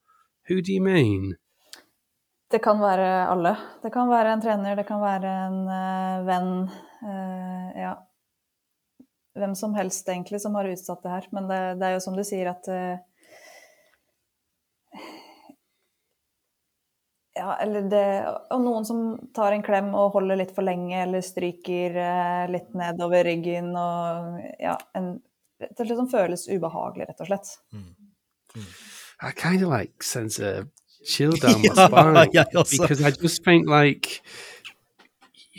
who do you mean? Det kan være alle. Det kan være en trener, det kan være en uh, venn. Uh, ja. Hvem som helst, egentlig, som har utsatt det her. Men det, det er jo som du sier, at uh, Ja, eller det Og noen som tar en klem og holder litt for lenge, eller stryker litt nedover ryggen og Ja, en Rett og slett som føles ubehagelig, rett og slett. I kind of like sense a chill down my spine også. because I just think like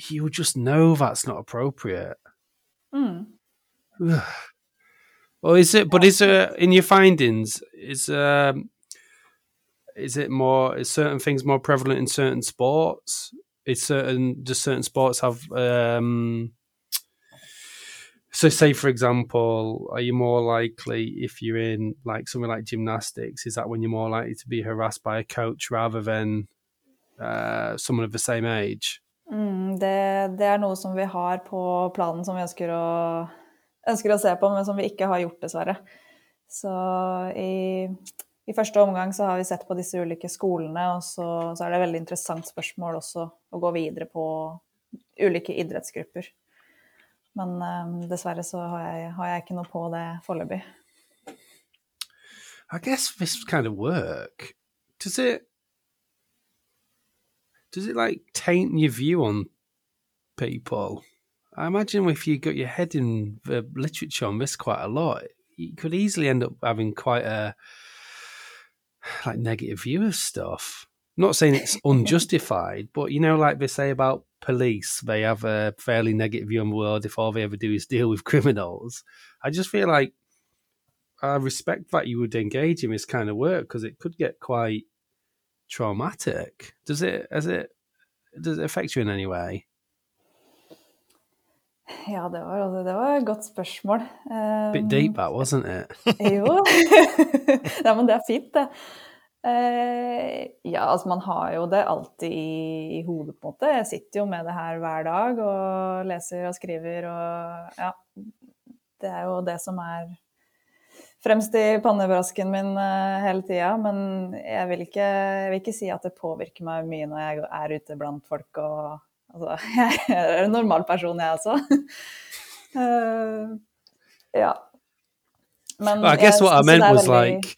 you just know that's not appropriate. Mm. Well, is it? But is it in your findings? Is um, is it more? Is certain things more prevalent in certain sports? Is certain does certain sports have? Um, so, say for example, are you more likely if you're in like something like gymnastics? Is that when you're more likely to be harassed by a coach rather than uh, someone of the same age? Mm, det, det er noe som vi har på planen som vi ønsker å, ønsker å se på, men som vi ikke har gjort, dessverre. Så i, i første omgang så har vi sett på disse ulike skolene, og så, så er det et veldig interessant spørsmål også å gå videre på ulike idrettsgrupper. Men eh, dessverre så har jeg, har jeg ikke noe på det foreløpig. I guess this kind of work does it does it like taint your view on people? I imagine if you got your head in the literature on this quite a lot, you could easily end up having quite a like negative view of stuff. Not saying it's unjustified, but you know, like they say about police, they have a fairly negative view on the world if all they ever do is deal with criminals. I just feel like I respect that you would engage in this kind of work because it could get quite traumatic. Does it? Has it? Does it affect you in any way? Ja, det var, det var et godt spørsmål. Bit Um, deep, that wasn't it? Jo. Nei, men det er fint, det. Eh, ja, altså man har jo det alltid i, i hodet, på en måte. Jeg sitter jo med det her hver dag og leser og skriver og ja. Det er jo det som er fremst i pannebrasken min eh, hele tida. Men jeg vil, ikke, jeg vil, ikke, si at det påvirker meg mye når jeg er ute blant folk og Altså, jeg er en normal person, jeg også. uh, ja. Men I guess what I meant was veldig... like,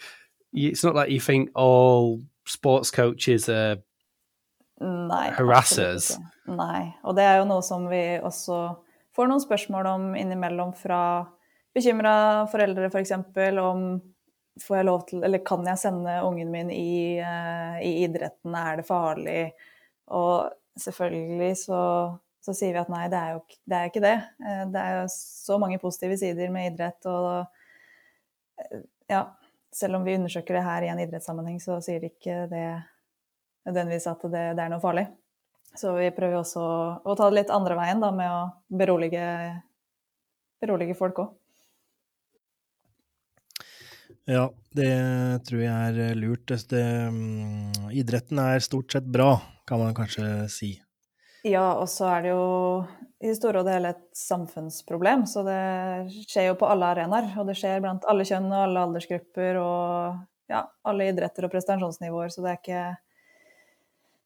it's not like you think all sports coaches are Nei, harassers. Nei. Og det er jo noe som vi også får noen spørsmål om innimellom fra bekymra foreldre, f.eks. For om får jeg lov til, eller kan jeg sende ungen min i, uh, i idretten, er det farlig? Og selvfølgelig så, så, sier vi at nei, det er jo det er ikke det. Uh, det er jo så mange positive sider med idrett, og uh, ja, selv om vi undersøker det her i en idrettssammenheng, så sier det ikke det nødvendigvis at det, det, er noe farlig. Så vi prøver også å ta det litt andre veien da, med å berolige, berolige folk òg. Ja, det tror jeg er lurt. Det, mm, idretten er stort sett bra, kan man kanskje si. Ja, og så er det jo i det store og det hele et samfunnsproblem. Så det skjer jo på alle arenaer. Og det skjer blant alle kjønn og alle aldersgrupper og ja, alle idretter og prestasjonsnivåer. Så det er ikke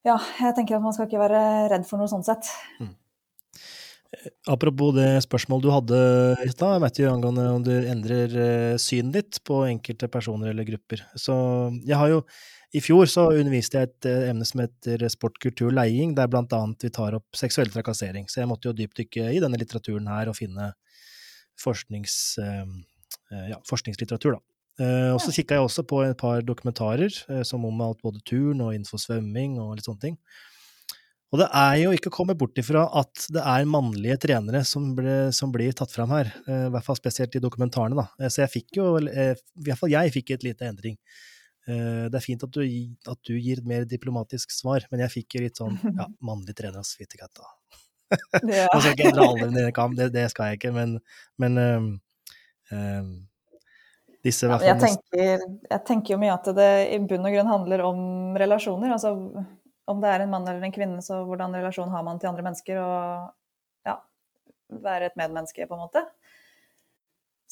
ja, jeg tenker at man skal ikke være redd for noe sånn sett. Mm. Apropos det spørsmålet du hadde i stad, Matthew, angående om du endrer eh, synet ditt på enkelte personer eller grupper. Så jeg har jo I fjor så underviste jeg et eh, emne som heter sport, kultur, leiing, der blant annet vi tar opp seksuell trakassering. Så jeg måtte jo dypdykke i denne litteraturen her og finne forsknings, eh, ja, forskningslitteratur, da. Og så kikka jeg også på et par dokumentarer som omhandlet både turn og innenfor svømming og litt sånne ting. Og det er jo ikke å komme bort ifra at det er mannlige trenere som, ble, som blir tatt fram her. I hvert fall spesielt i dokumentarene, da. så jeg fikk jo, i hvert fall jeg fikk et lite endring. Det er fint at du, at du, gir et mer diplomatisk svar, men jeg fikk jo litt sånn ja, mannlig trener, ass, fittekatta. Ja. Jeg ikke dra alle det, det skal jeg ikke, men, men disse ja, jeg, tenker, jeg, tenker, jo mye at det i bunn og grunn handler om relasjoner. Altså om det er en mann eller en kvinne, så hvordan relasjon har man til andre mennesker? Og ja, være et medmenneske, på en måte.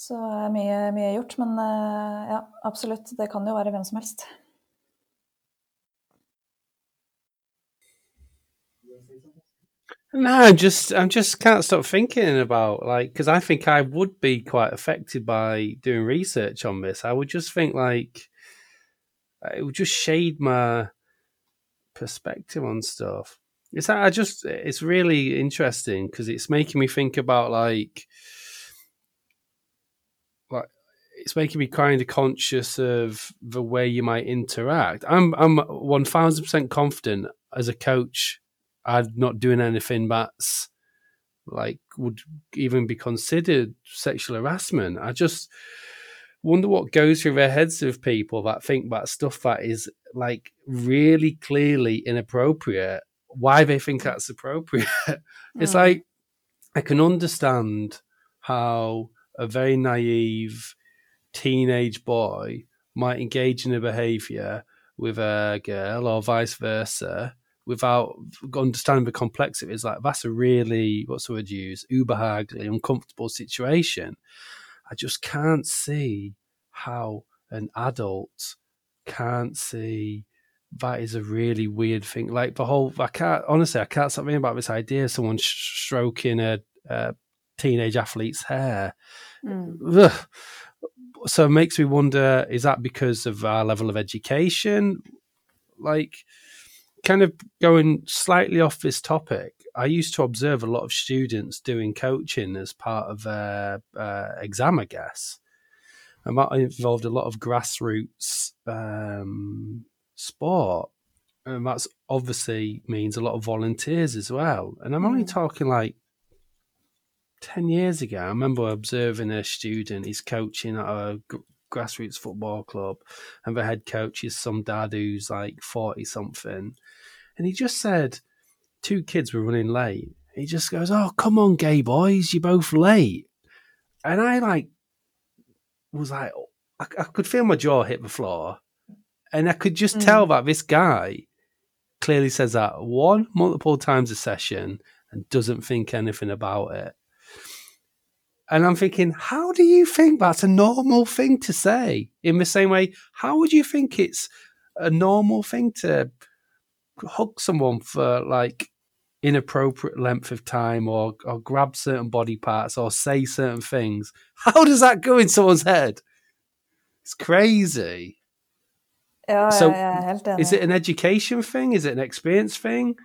Så er mye, mye gjort. Men eh, ja, absolutt. Det kan jo være hvem som helst. No, just, I'm just can't stop thinking about like because I think I would be quite affected by doing research on this. I would just think like it would just shade my perspective on stuff. It's I just it's really interesting because it's making me think about like it's making me kind of conscious of the way you might interact. I'm I'm one thousand percent confident as a coach I'm not doing anything that's like would even be considered sexual harassment. I just wonder what goes through their heads of people that think that stuff that is like really clearly inappropriate. Why they think that's appropriate? it's mm. like I can understand how a very naive teenage boy might engage in a behavior with a girl or vice versa without understanding the complexity. Is like that's a really what's the word you use? Ubehagly uncomfortable situation. I just can't see how an adult can't see that is a really weird thing. Like the whole i can't honestly i can't stop thinking about this idea of someone stroking a, a teenage athlete's hair. Mm. So it makes me wonder is that because of our level of education like kind of going slightly off this topic, I used to observe a lot of students doing coaching as part of their uh, exam, I guess. And that involved a lot of grassroots um, sport. And that's obviously means a lot of volunteers as well. And I'm only mm. talking like 10 years ago. I remember observing a student, he's coaching at a grassroots football club, and the head coach is some dad who's like 40 something. And he just said, two kids were running late. He just goes, Oh, come on, gay boys, you're both late. And I like was like, I, I could feel my jaw hit the floor. And I could just mm. tell that this guy clearly says that one, multiple times a session and doesn't think anything about it. And I'm thinking, how do you think that's a normal thing to say? In the same way, how would you think it's a normal thing to hug someone for like inappropriate length of time or, or grab certain body parts or say certain things? How does that go in someone's head? It's crazy. Ja, So, er. Is it an education thing? Is it an experience thing?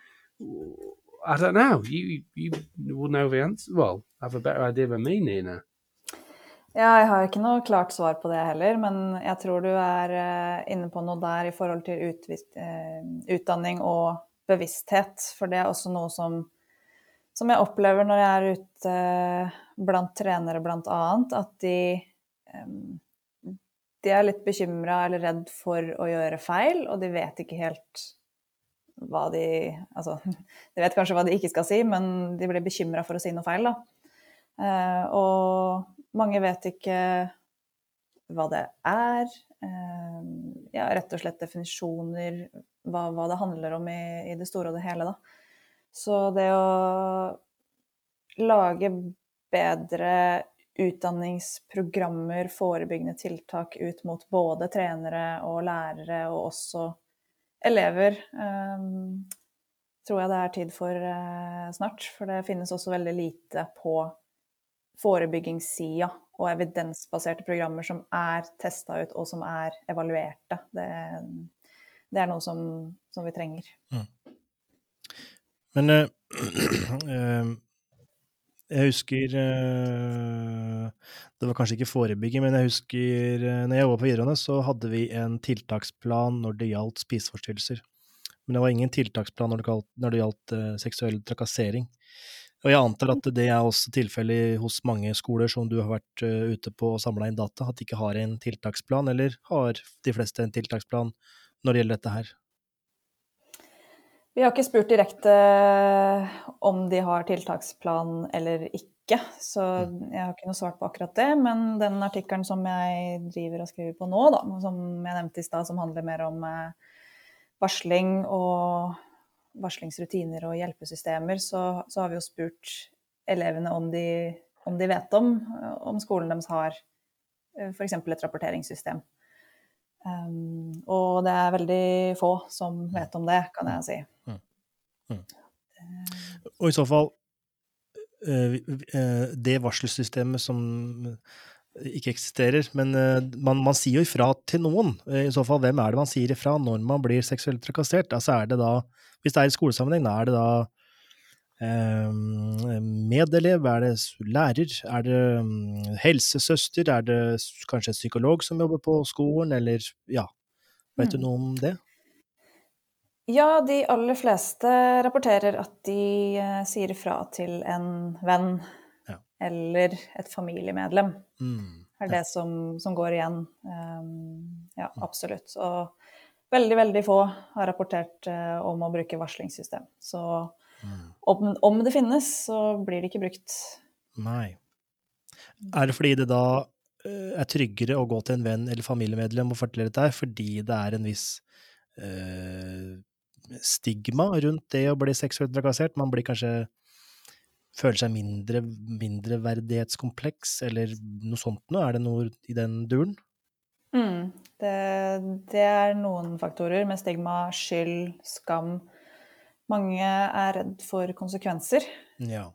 I don't know. You you will know the answer. Well, have a better idea than me, Nina. Ja, jeg har ikke noe klart svar på det heller, men jeg tror du er eh, inne på noe der i forhold til eh, utdanning og bevissthet. For det er også noe som, som jeg opplever når jeg er ute blant trenere blant annet, at de, eh, de er litt bekymra eller redd for å gjøre feil, og de vet ikke helt hva de Altså, de vet kanskje hva de ikke skal si, men de blir bekymra for å si noe feil, da. Eh, og mange vet ikke hva det er. Eh, ja, rett og slett definisjoner, hva, hva det handler om i, i det store og det hele, da. Så det å lage bedre utdanningsprogrammer, forebyggende tiltak ut mot både trenere og lærere, og også elever, eh, tror jeg det er tid for eh, snart. For det finnes også veldig lite på forebyggingssida og evidensbaserte programmer som er testa ut og som er evaluerte. Det, det er noe som, som vi trenger. Men øh, øh, jeg husker øh, Det var kanskje ikke forebygging, men jeg husker når jeg var på videregående, så hadde vi en tiltaksplan når det gjaldt spiseforstyrrelser. Men det var ingen tiltaksplan når det gjaldt, når det gjaldt seksuell trakassering. Og jeg antar at det er også tilfellet hos mange skoler som du har vært eh, ute på og samla inn data, at de ikke har en tiltaksplan, eller har de fleste en tiltaksplan når det gjelder dette her? Vi har ikke spurt direkte om de har tiltaksplan eller ikke, så jeg har ikke noe svart på akkurat det. Men den artikkelen som jeg driver og skriver på nå, da, som jeg nevnte i stad, som handler mer om eh, varsling og varslingsrutiner og hjelpesystemer, så, så har vi jo spurt elevene om de, om de vet om om skolen deres har f.eks. et rapporteringssystem. Um, og det er veldig få som vet om det, kan jeg si. Og i så fall, eh, eh, det varselsystemet som ikke eksisterer, men eh, man, man sier jo ifra til noen. I så fall, hvem er det man sier ifra når man blir seksuelt trakassert? Altså er det da, hvis det er i skolesammenheng, er det da eh, medelev, er det lærer, er det mm, helsesøster, er det kanskje en psykolog som jobber på skolen, eller ja, vet du Mm. noe om det? Ja, de aller fleste rapporterer at de eh, sier ifra til en venn. Eller et familiemedlem. Mm. er det som, som går igjen. Um, ja, absolutt. Og veldig, veldig få har rapportert uh, om å bruke varslingssystem. Så Mm. om, om det finnes, så blir det ikke brukt. Nei. Er det fordi det da uh, er tryggere å gå til en venn eller familiemedlem og fortelle dette fordi det er en viss uh, stigma rundt det å bli seksuelt trakassert? Man blir kanskje føler seg mindre mindreverdighetskompleks, eller noe sånt noe? Er det noe i den duren? Mm. Det, det er noen faktorer med stigma, skyld, skam. Mange er redd for konsekvenser. Ja.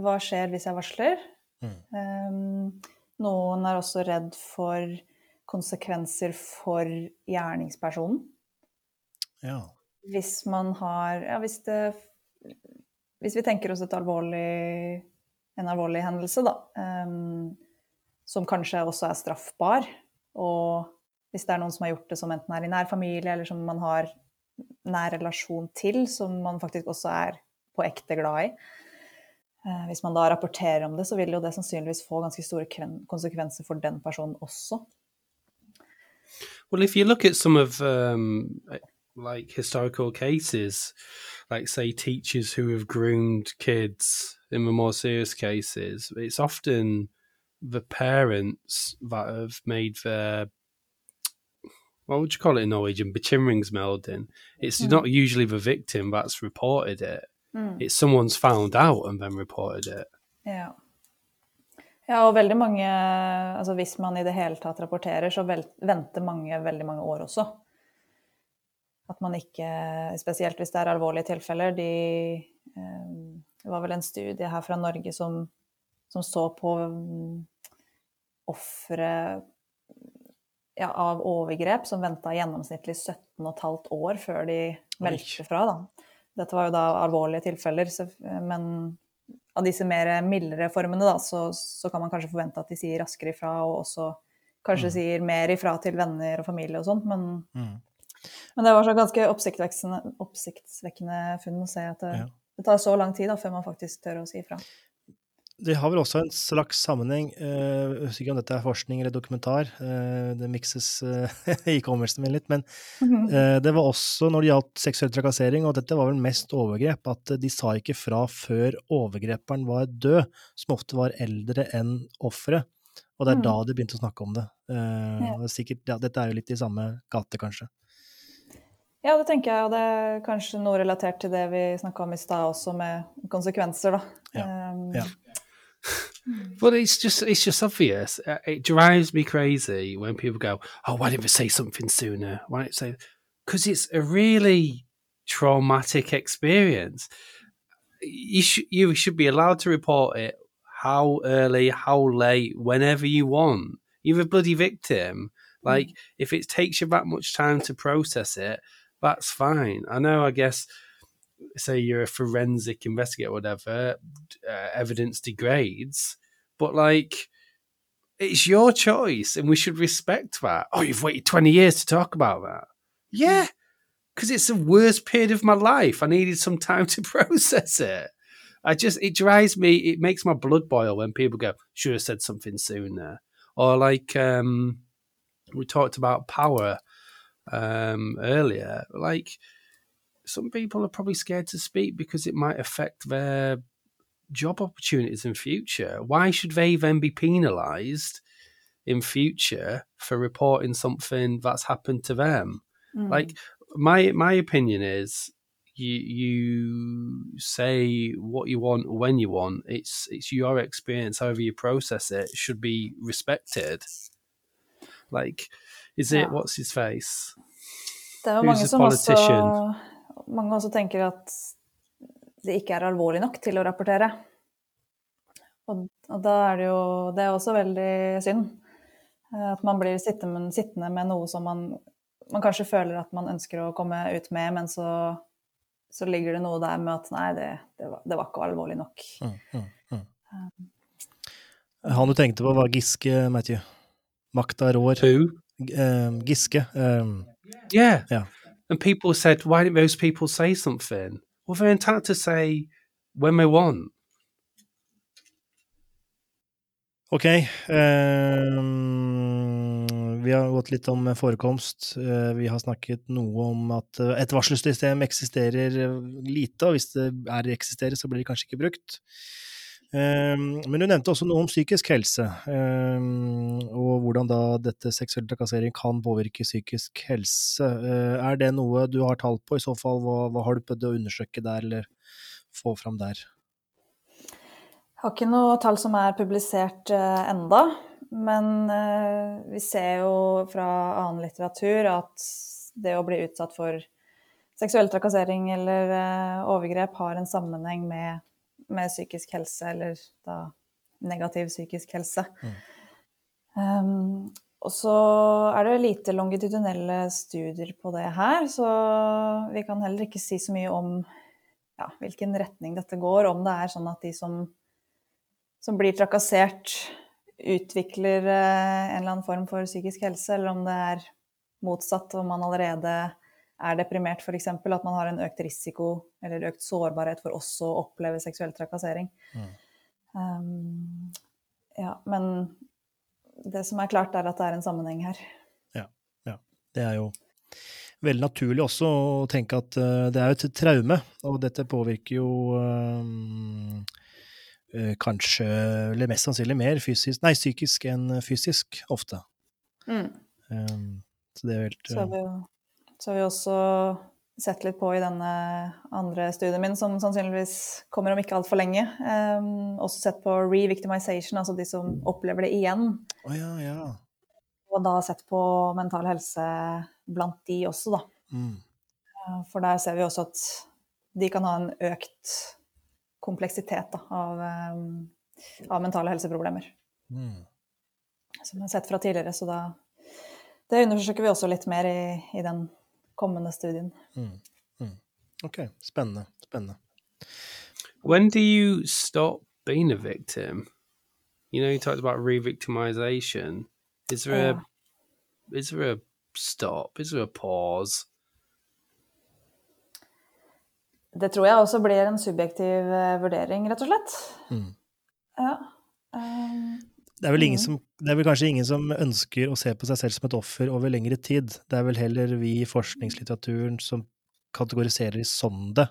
Hva skjer hvis jeg varsler? Mm. Um, noen er også redd for konsekvenser for gjerningspersonen. Ja. Hvis man har Ja, hvis det Hvis vi tenker oss alvorlig, en alvorlig hendelse, da, um, som kanskje også er straffbar, og hvis det er noen som har gjort det som enten er i nær familie, eller som man har nær relasjon til, som man faktisk også er på ekte glad i. Eh, Hvis man da rapporterer om det, så vil jo det sannsynligvis få ganske store konsekvenser for den personen også. Well, if you look at some of um, like historical cases, like say teachers who have groomed kids in the more serious cases, it's often the parents that have made their what would you call it in Norwegian? Bekymringsmelding. It's hmm. not usually the victim that's reported it. Hmm. It's someone's found out and then reported it. Ja. Ja, og veldig mange altså Hvis man i det hele tatt rapporterer, så venter mange veldig mange år også. At man ikke Spesielt hvis det er alvorlige tilfeller. De, eh, det var vel en studie her fra Norge som, som så på um, ofre ja, av overgrep som venta gjennomsnittlig 17,5 år før de meldte fra. Da. Dette var jo da alvorlige tilfeller, men av disse mer mildere formene, da, så, så, kan man kanskje forvente at de sier raskere ifra, og også kanskje mm. sier mer ifra til venner og familie og sånt, men, mm. Men det var så ganske oppsiktsvekkende funn å se at det, ja. det, tar så lang tid da, før man faktisk tør å si ifra det har vel også en slags sammenheng, eh, jeg husker ikke om dette er forskning eller dokumentar, eh, det mikses uh, i kommelsen min litt, men mhm. det var også når det gjaldt seksuell trakassering, og dette var vel mest overgrep, at de sa ikke fra før overgreperen var død, som ofte var eldre enn offeret. Og det er mm. da de begynte å snakke om det. Ja. Sikkert, ja, dette er jo litt i samme gate, kanskje. Ja, det tenker jeg, og det er kanskje noe relatert til det vi snakka om i stad også, med konsekvenser, da. Ja. Um, ja. But it's just it's just obvious. Uh, it drives me crazy when people go, "Oh, why didn't we say something sooner? Why didn't say?" Because it's a really traumatic experience. You should you should be allowed to report it how early, how late, whenever you want. You're a bloody victim. Like mm. if it takes you that much time to process it, that's fine. I know. I guess say you're a forensic investigator, whatever, uh, evidence degrades, but like it's your choice, and we should respect that. Oh, you've waited twenty years to talk about that. Yeah, because it's the worst period of my life. I needed some time to process it. I just it drives me. It makes my blood boil when people go, "Should have said something sooner," or like um, we talked about power um, earlier. Like some people are probably scared to speak because it might affect their job opportunities in future. Why should they then be penalised in future for reporting something that's happened to them? Mm. Like my my opinion is you you say what you want when you want. It's it's your experience, however you process it, should be respected. Like, is it what's his face? Det er jo mange som også mange også tenker at det ikke er alvorlig nok til å rapportere. Og, og da er det jo Det er også veldig synd. Eh, at man blir sittende, sittende med noe som man, man, kanskje føler at man ønsker å komme ut med, men så, så ligger det noe der med at nei, det, det, var, det var, ikke alvorlig nok. Mm, mm, mm. Um. Han du tenkte på, var Giske, Matthew. Makta rår. Who? Um, Giske. Um, yeah. yeah. And people said, why didn't those people say something? Well, they're entitled to say when they want. Ok. Um, vi har gått litt om forekomst. Uh, vi har snakket noe om at uh, et varselsystem eksisterer lite, og hvis det er eksisterer, så blir det kanskje ikke brukt. Ehm, men du nevnte også noe om psykisk helse, ehm, og hvordan da dette seksuell trakassering kan påvirke psykisk helse. Eh, er det noe du har tall på? I så fall, hva, hva har du prøvd å undersøke der, eller få fram der? Jeg har ikke noe tall som er publisert uh, enda, men uh, vi ser jo fra annen litteratur at det å bli utsatt for seksuell trakassering eller overgrep har en sammenheng med med psykisk helse, eller da negativ psykisk helse. Mm. Um, og så er det lite longitudinelle studier på det her, så vi kan heller ikke si så mye om ja, hvilken retning dette går, om det er sånn at de som, som blir trakassert, utvikler eh, en eller annen form for psykisk helse, eller om det er motsatt, om man allerede er deprimert f.eks., at man har en økt risiko eller økt sårbarhet for også å oppleve seksuell trakassering. Mm. Um, ja, men det som er klart, er at det er en sammenheng her. Ja, ja. Det er jo veldig naturlig også å tenke at uh, det er jo et traume, og dette påvirker jo um, kanskje, eller mest sannsynlig mer fysisk, nei, psykisk enn fysisk, ofte. Mm. Um, så det er helt Så vi jo så har vi også sett litt på i denne andre studien min, som sannsynligvis kommer om ikke altfor lenge. Um, også sett på re-victimization, altså de som opplever det igjen. Oh, ja, ja. Og da sett på mental helse blant de også, da. Mm. Uh, For der ser vi også at de kan ha en økt kompleksitet da, av, um, av mentale helseproblemer. Mm. Som jeg har sett fra tidligere, så da Det undersøker vi også litt mer i, i den kommende studien. Mm. Mm. Ok, spennende. Spennende. When do you stop being a victim? You know, you talked about re-victimization. Is there yeah. a is there a stop? Is there a pause? Det tror jeg også blir en subjektiv eh, vurdering, rett og slett. Mm. Ja. Um, Det er, ingen som, det er vel kanskje ingen som ønsker å se på seg selv som et offer over lengre tid. Det er vel heller vi i forskningslitteraturen som kategoriserer som det.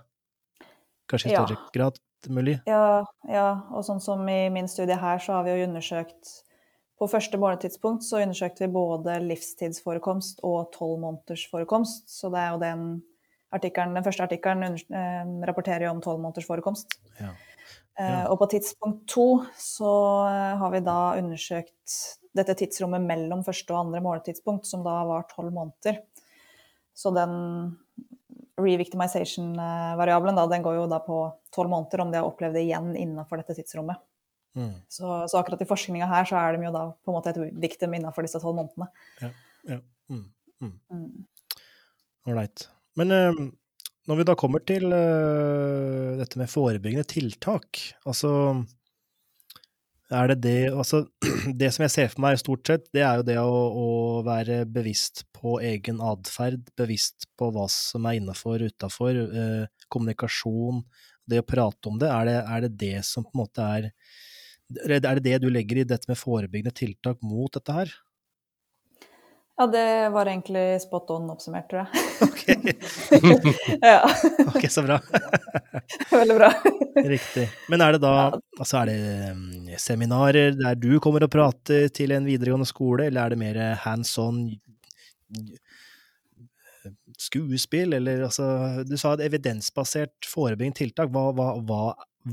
Kanskje i Ja. grad mulig. ja, ja, og sånn som i min studie her, så har vi jo undersøkt På første måletidspunkt så undersøkte vi både livstidsforekomst og tolv måneders forekomst. Så det er jo den artikkelen, den første artikkelen eh, rapporterer jo om tolv måneders forekomst. Ja. Eh, Ja. Og på tidspunkt to så eh, har vi da undersøkt dette tidsrommet mellom første og andre måletidspunkt, som da var tolv måneder. Så den re-victimization-variabelen den går jo da på tolv måneder, om de har opplevd det igjen innenfor dette tidsrommet. Mm. Så, så akkurat i forskninga her så er de jo da på en måte et victim innenfor disse tolv månedene. Mm. Mm. Mm. Right. Men eh, når vi da kommer til uh, dette med forebyggende tiltak, altså er det det Altså, det som jeg ser for meg stort sett, det er jo det å, å være bevisst på egen atferd, bevisst på hva som er innafor, utafor, eh, kommunikasjon, det å prate om det. Er det, er det det som på en måte er Er det det du legger i dette med forebyggende tiltak mot dette her? Ja, det var egentlig spot on oppsummert, tror jeg. Ok, ja, så bra. veldig bra. Riktig. Men er det da altså er det mm, seminarer der du kommer og prater til en videregående skole, eller er det mer hands on skuespill, eller altså Du sa et evidensbasert forebyggende tiltak. Hva, hva, hva,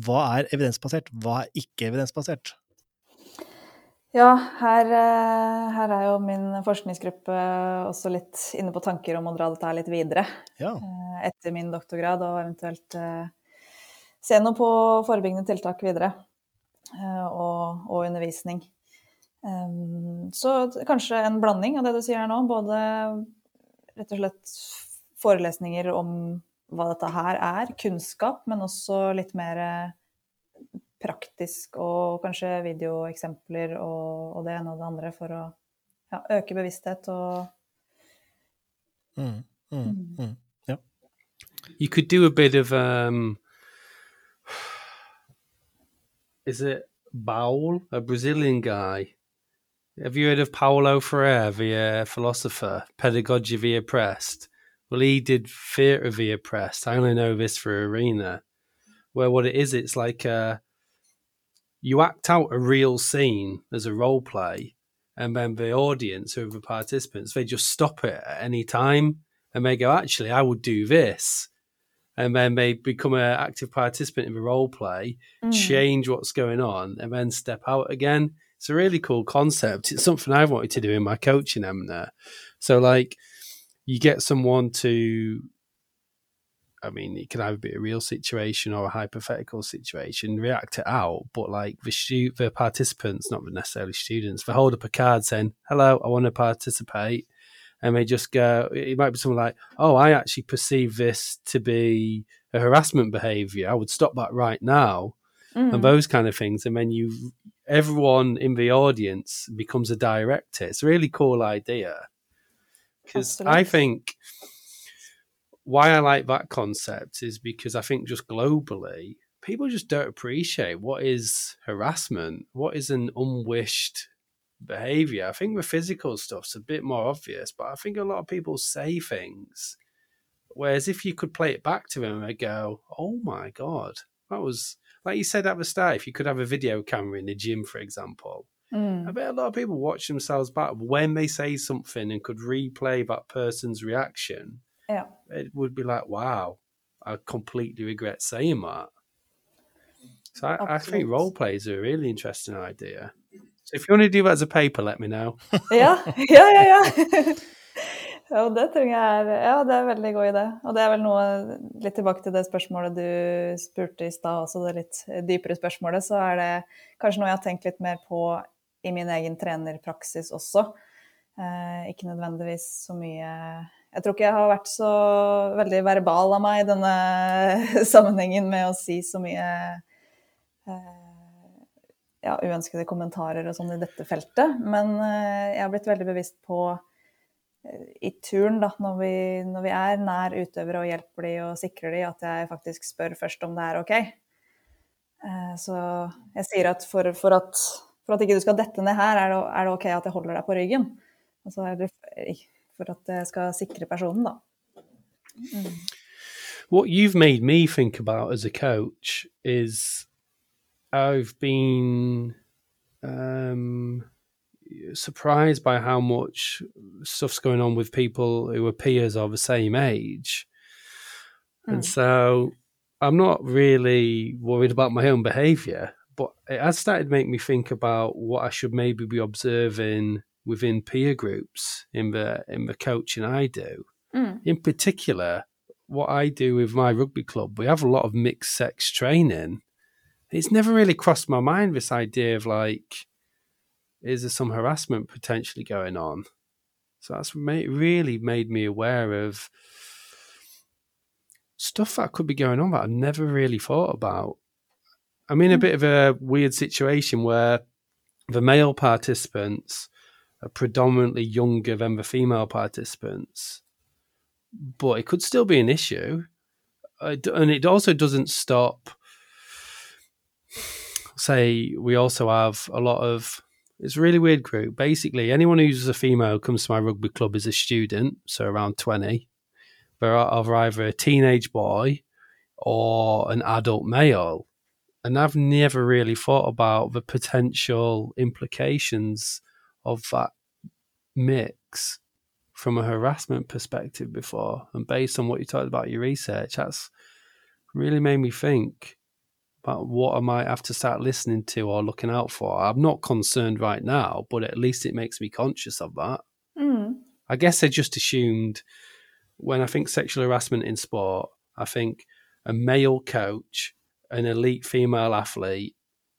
hva er evidensbasert? Hva er ikke evidensbasert? Ja, her, eh, her er jo min forskningsgruppe også litt inne på tanker om å dra dette her litt videre Ja. eh, etter min doktorgrad, og eventuelt eh, se noe på forebyggende tiltak videre. eh, Og, og undervisning. Så kanskje en blanding av det du sier her nå. Både rett og slett forelesninger om hva dette her er, kunnskap, men også litt mer eh, praktisk og kanskje videoeksempler og, og det ene og det andre for å ja, øke bevissthet og Mm, mm, mm. You could do a bit of um is it Baul, a Brazilian guy? Have you heard of Paulo Freire, the philosopher, Pedagogy via Prest? Well, he did theatre via Prest. I only know this for Arena, where what it is, it's like uh, you act out a real scene as a role play, and then the audience, who are the participants, they just stop it at any time and they go, actually, I would do this. And then they become an active participant in the role play, mm. change what's going on, and then step out again. It's a really cool concept. It's something I've wanted to do in my coaching, Emma. So, like, you get someone to, I mean, it can either be a real situation or a hypothetical situation, react it out, but like the stu- the participants, not necessarily students, they hold up a card saying, "Hello, I want to participate," and they just go. It might be something like, "Oh, I actually perceive this to be a harassment behaviour. I would stop that right now." Mm. and those kind of things. And then you, everyone in the audience becomes a director. It's a really cool idea because I think why I like that concept is because I think just globally, people just don't appreciate what is harassment, what is an unwished behavior. I think the physical stuff's a bit more obvious, but I think a lot of people say things. Whereas if you could play it back to them, and go, "Oh my god, that was like you said at the start. If you could have a video camera in the gym, for example, Mm. I bet a lot of people watch themselves back when they say something and could replay that person's reaction. It would be like, wow, I completely regret saying that. So I, I think role plays are a really interesting idea. So if you want to do that as a paper, let me know. Ja, ja, ja. ja. Ja, det tror jeg er Ja, det er en veldig god idé. Og det er vel noe Litt tilbake til det spørsmålet du spurte i stad, også det litt dypere spørsmålet, så er det kanskje noe jeg har tenkt litt mer på i min egen trenerpraksis også. Eh, ikke nødvendigvis så mye Jeg tror ikke jeg har vært så veldig verbal av meg i denne sammenhengen med å si så mye eh, ja, uønskede kommentarer og sånn i dette feltet. Men eh, jeg har blitt veldig bevisst på eh, i turen, da, når vi, når vi er nær utøvere og hjelper de og sikrer de, at jeg faktisk spør først om det er OK. Så jeg sier at for, for at for at ikke du skal dette ned her, er det, er det OK at jeg holder deg på ryggen. Altså, for at jeg skal sikre personen, da. What you've made me think about as a coach is I've been um, surprised by how much stuff's going on with people who are peers or the same age. And so I'm not really worried about my own behavior, but it has started to make me think about what I should maybe be observing within peer groups in the in the coaching I do. Mm. In particular, what I do with my rugby club, we have a lot of mixed sex training. It's never really crossed my mind this idea of like, is there some harassment potentially going on? So that's ma- really made me aware of stuff that could be going on that I never really thought about. I'm in a bit of a weird situation where the male participants are predominantly younger than the female participants, but it could still be an issue. And it also doesn't stop. Say, we also have a lot of. It's a really weird group. Basically, anyone who's a female comes to my rugby club as a student, so around 20. They're either a teenage boy or an adult male. And I've never really thought about the potential implications of that mix from a harassment perspective before. And based on what you talked about your research, that's really made me think about what I might have to start listening to or looking out for. I'm not concerned right now, but at least it makes me conscious of that. Mm. I guess I just assumed when I think sexual harassment in sport, I think a male coach, an elite female athlete,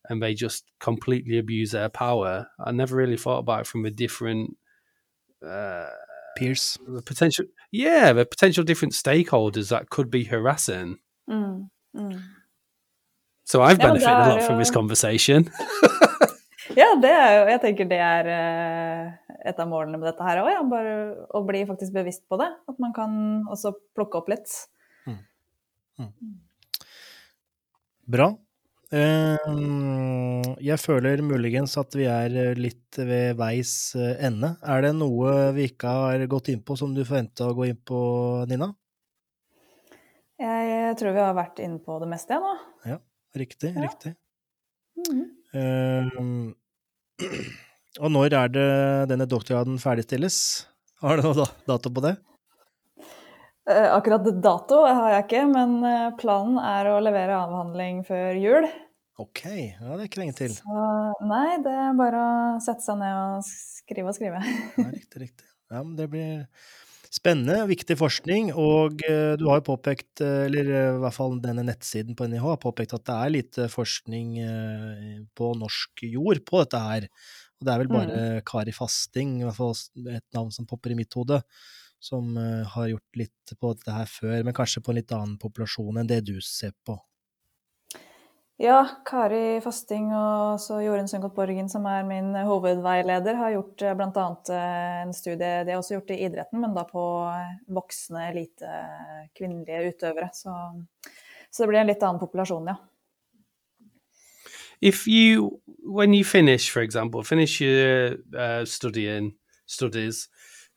and they just completely abuse their power. I never really thought about it from a different uh, Pierce. the potential. Yeah, the potential different stakeholders that could be harassing. Mm. Mm. So I've Ja, men benefited a lot er from this jo- conversation. Ja, det er jo Jeg tenker det er eh, et av målene med dette her òg, ja. Bare å bli faktisk bevisst på det. At man kan også plukke opp litt. Bra. Eh, Jeg føler muligens at vi er eh, litt ved veis eh, ende. Er det noe vi ikke har gått inn på som du forventa å gå inn på, Nina? Jeg tror vi har vært inne på det meste, jeg nå. Riktig, Ja. riktig. Mhm. Eh, og når er det denne doktorgraden ferdigstilles? Har du noe da- dato på det? Eh, Akkurat dato har jeg ikke, men eh, planen er å levere avhandling før jul. Ok, ja, det er ikke lenge til. Så nei, det er bare å sette seg ned og skrive og skrive. Ja, riktig, riktig. Ja, men det blir spennende, viktig forskning, og eh, du har jo påpekt, eller i hvert fall denne nettsiden på NIH har påpekt at det er lite forskning på norsk jord på dette her. Og det er vel bare Kari Fasting, i hvert fall et navn som popper i mitt hode, som eh, har gjort litt på dette her før, men kanskje på en litt annen populasjon enn det du ser på. Ja, Kari Fasting og så Jorunn Sundgodt Borgen, som er min hovedveileder, har gjort eh, bl.a. en studie De har også gjort det i idretten, men da på eh, voksne lite kvinnelige utøvere. Så, så det blir en litt annen populasjon, ja. if you when you finish for example finish your uh, studying studies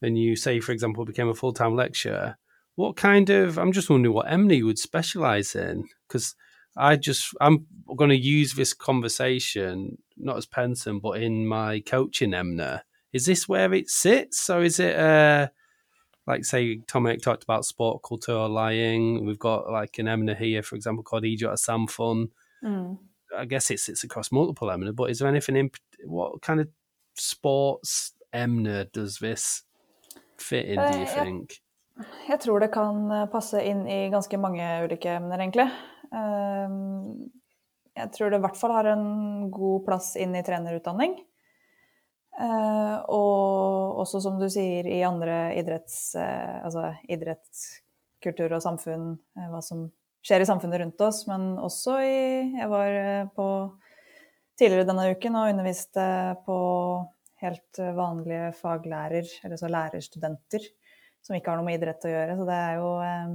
and you say for example became a full-time lecturer what kind of i'm just wondering what emily would specialize in because i just i'm going to use this conversation not as pensum but in my coaching emna is this where it sits or is it uh like say Tomek talked about sport culture lying. We've got like an emna here, for example, called Idjot Samfun. Mm. I guess it's it's across multiple emna, but is there anything in what kind of sports emna does this fit in? Do you think? Jeg tror det kan eh, passe inn i ganske mange ulike emner, egentlig. Ehm, Jeg tror det i hvert fall har en god plass inn i trenerutdanning. Eh, Og også, som du sier, i andre idretts... eh, Altså idrettskultur og samfunn, hva som skjer i samfunnet rundt oss. Men også i Jeg var på tidligere denne uken og underviste på helt eh, vanlige faglærer, eller så lærerstudenter, som ikke har noe med idrett å gjøre. Så det er jo eh,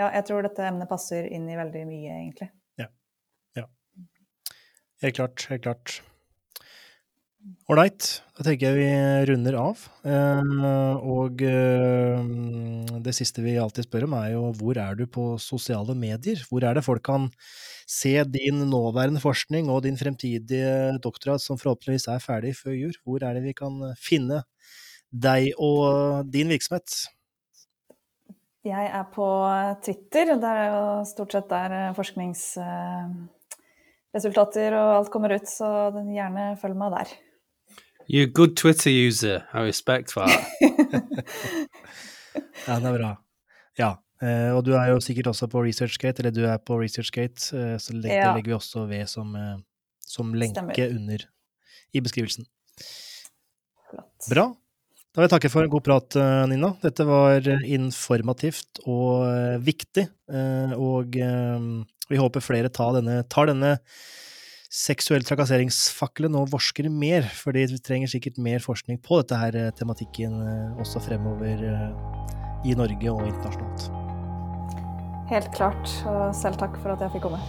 Ja, jeg tror dette emnet passer inn i veldig mye, egentlig. Ja. ja. Helt klart, helt klart. Ålreit, da tenker jeg vi runder av. Eh, og eh, det siste vi alltid spør om, er jo hvor er du på sosiale medier? Hvor er det folk kan se din nåværende forskning og din fremtidige doktorgrad, som forhåpentligvis er ferdig før jul? Hvor er det vi kan finne deg og din virksomhet? Jeg er på Twitter. Det er jo stort sett der eh, forskningsresultater og alt kommer ut, så gjerne følg meg der. You're a good Twitter user. I respect that. Ja, det er bra. Ja, eh, og du er jo sikkert også på ResearchGate, eller du er på ResearchGate, eh, så legger, Ja. det legger vi også ved som, eh, som lenke Stemmer. under i beskrivelsen. Flott. Bra. Da vil jeg takke for en god prat, Nina. Dette var informativt og viktig, eh, og vi håper flere tar denne, tar denne seksuell trakasseringsfakkelen nå forsker mer, for de trenger sikkert mer forskning på dette her eh, tematikken eh, også fremover eh, i Norge og internasjonalt. Helt klart. Og selv takk for at jeg fikk komme.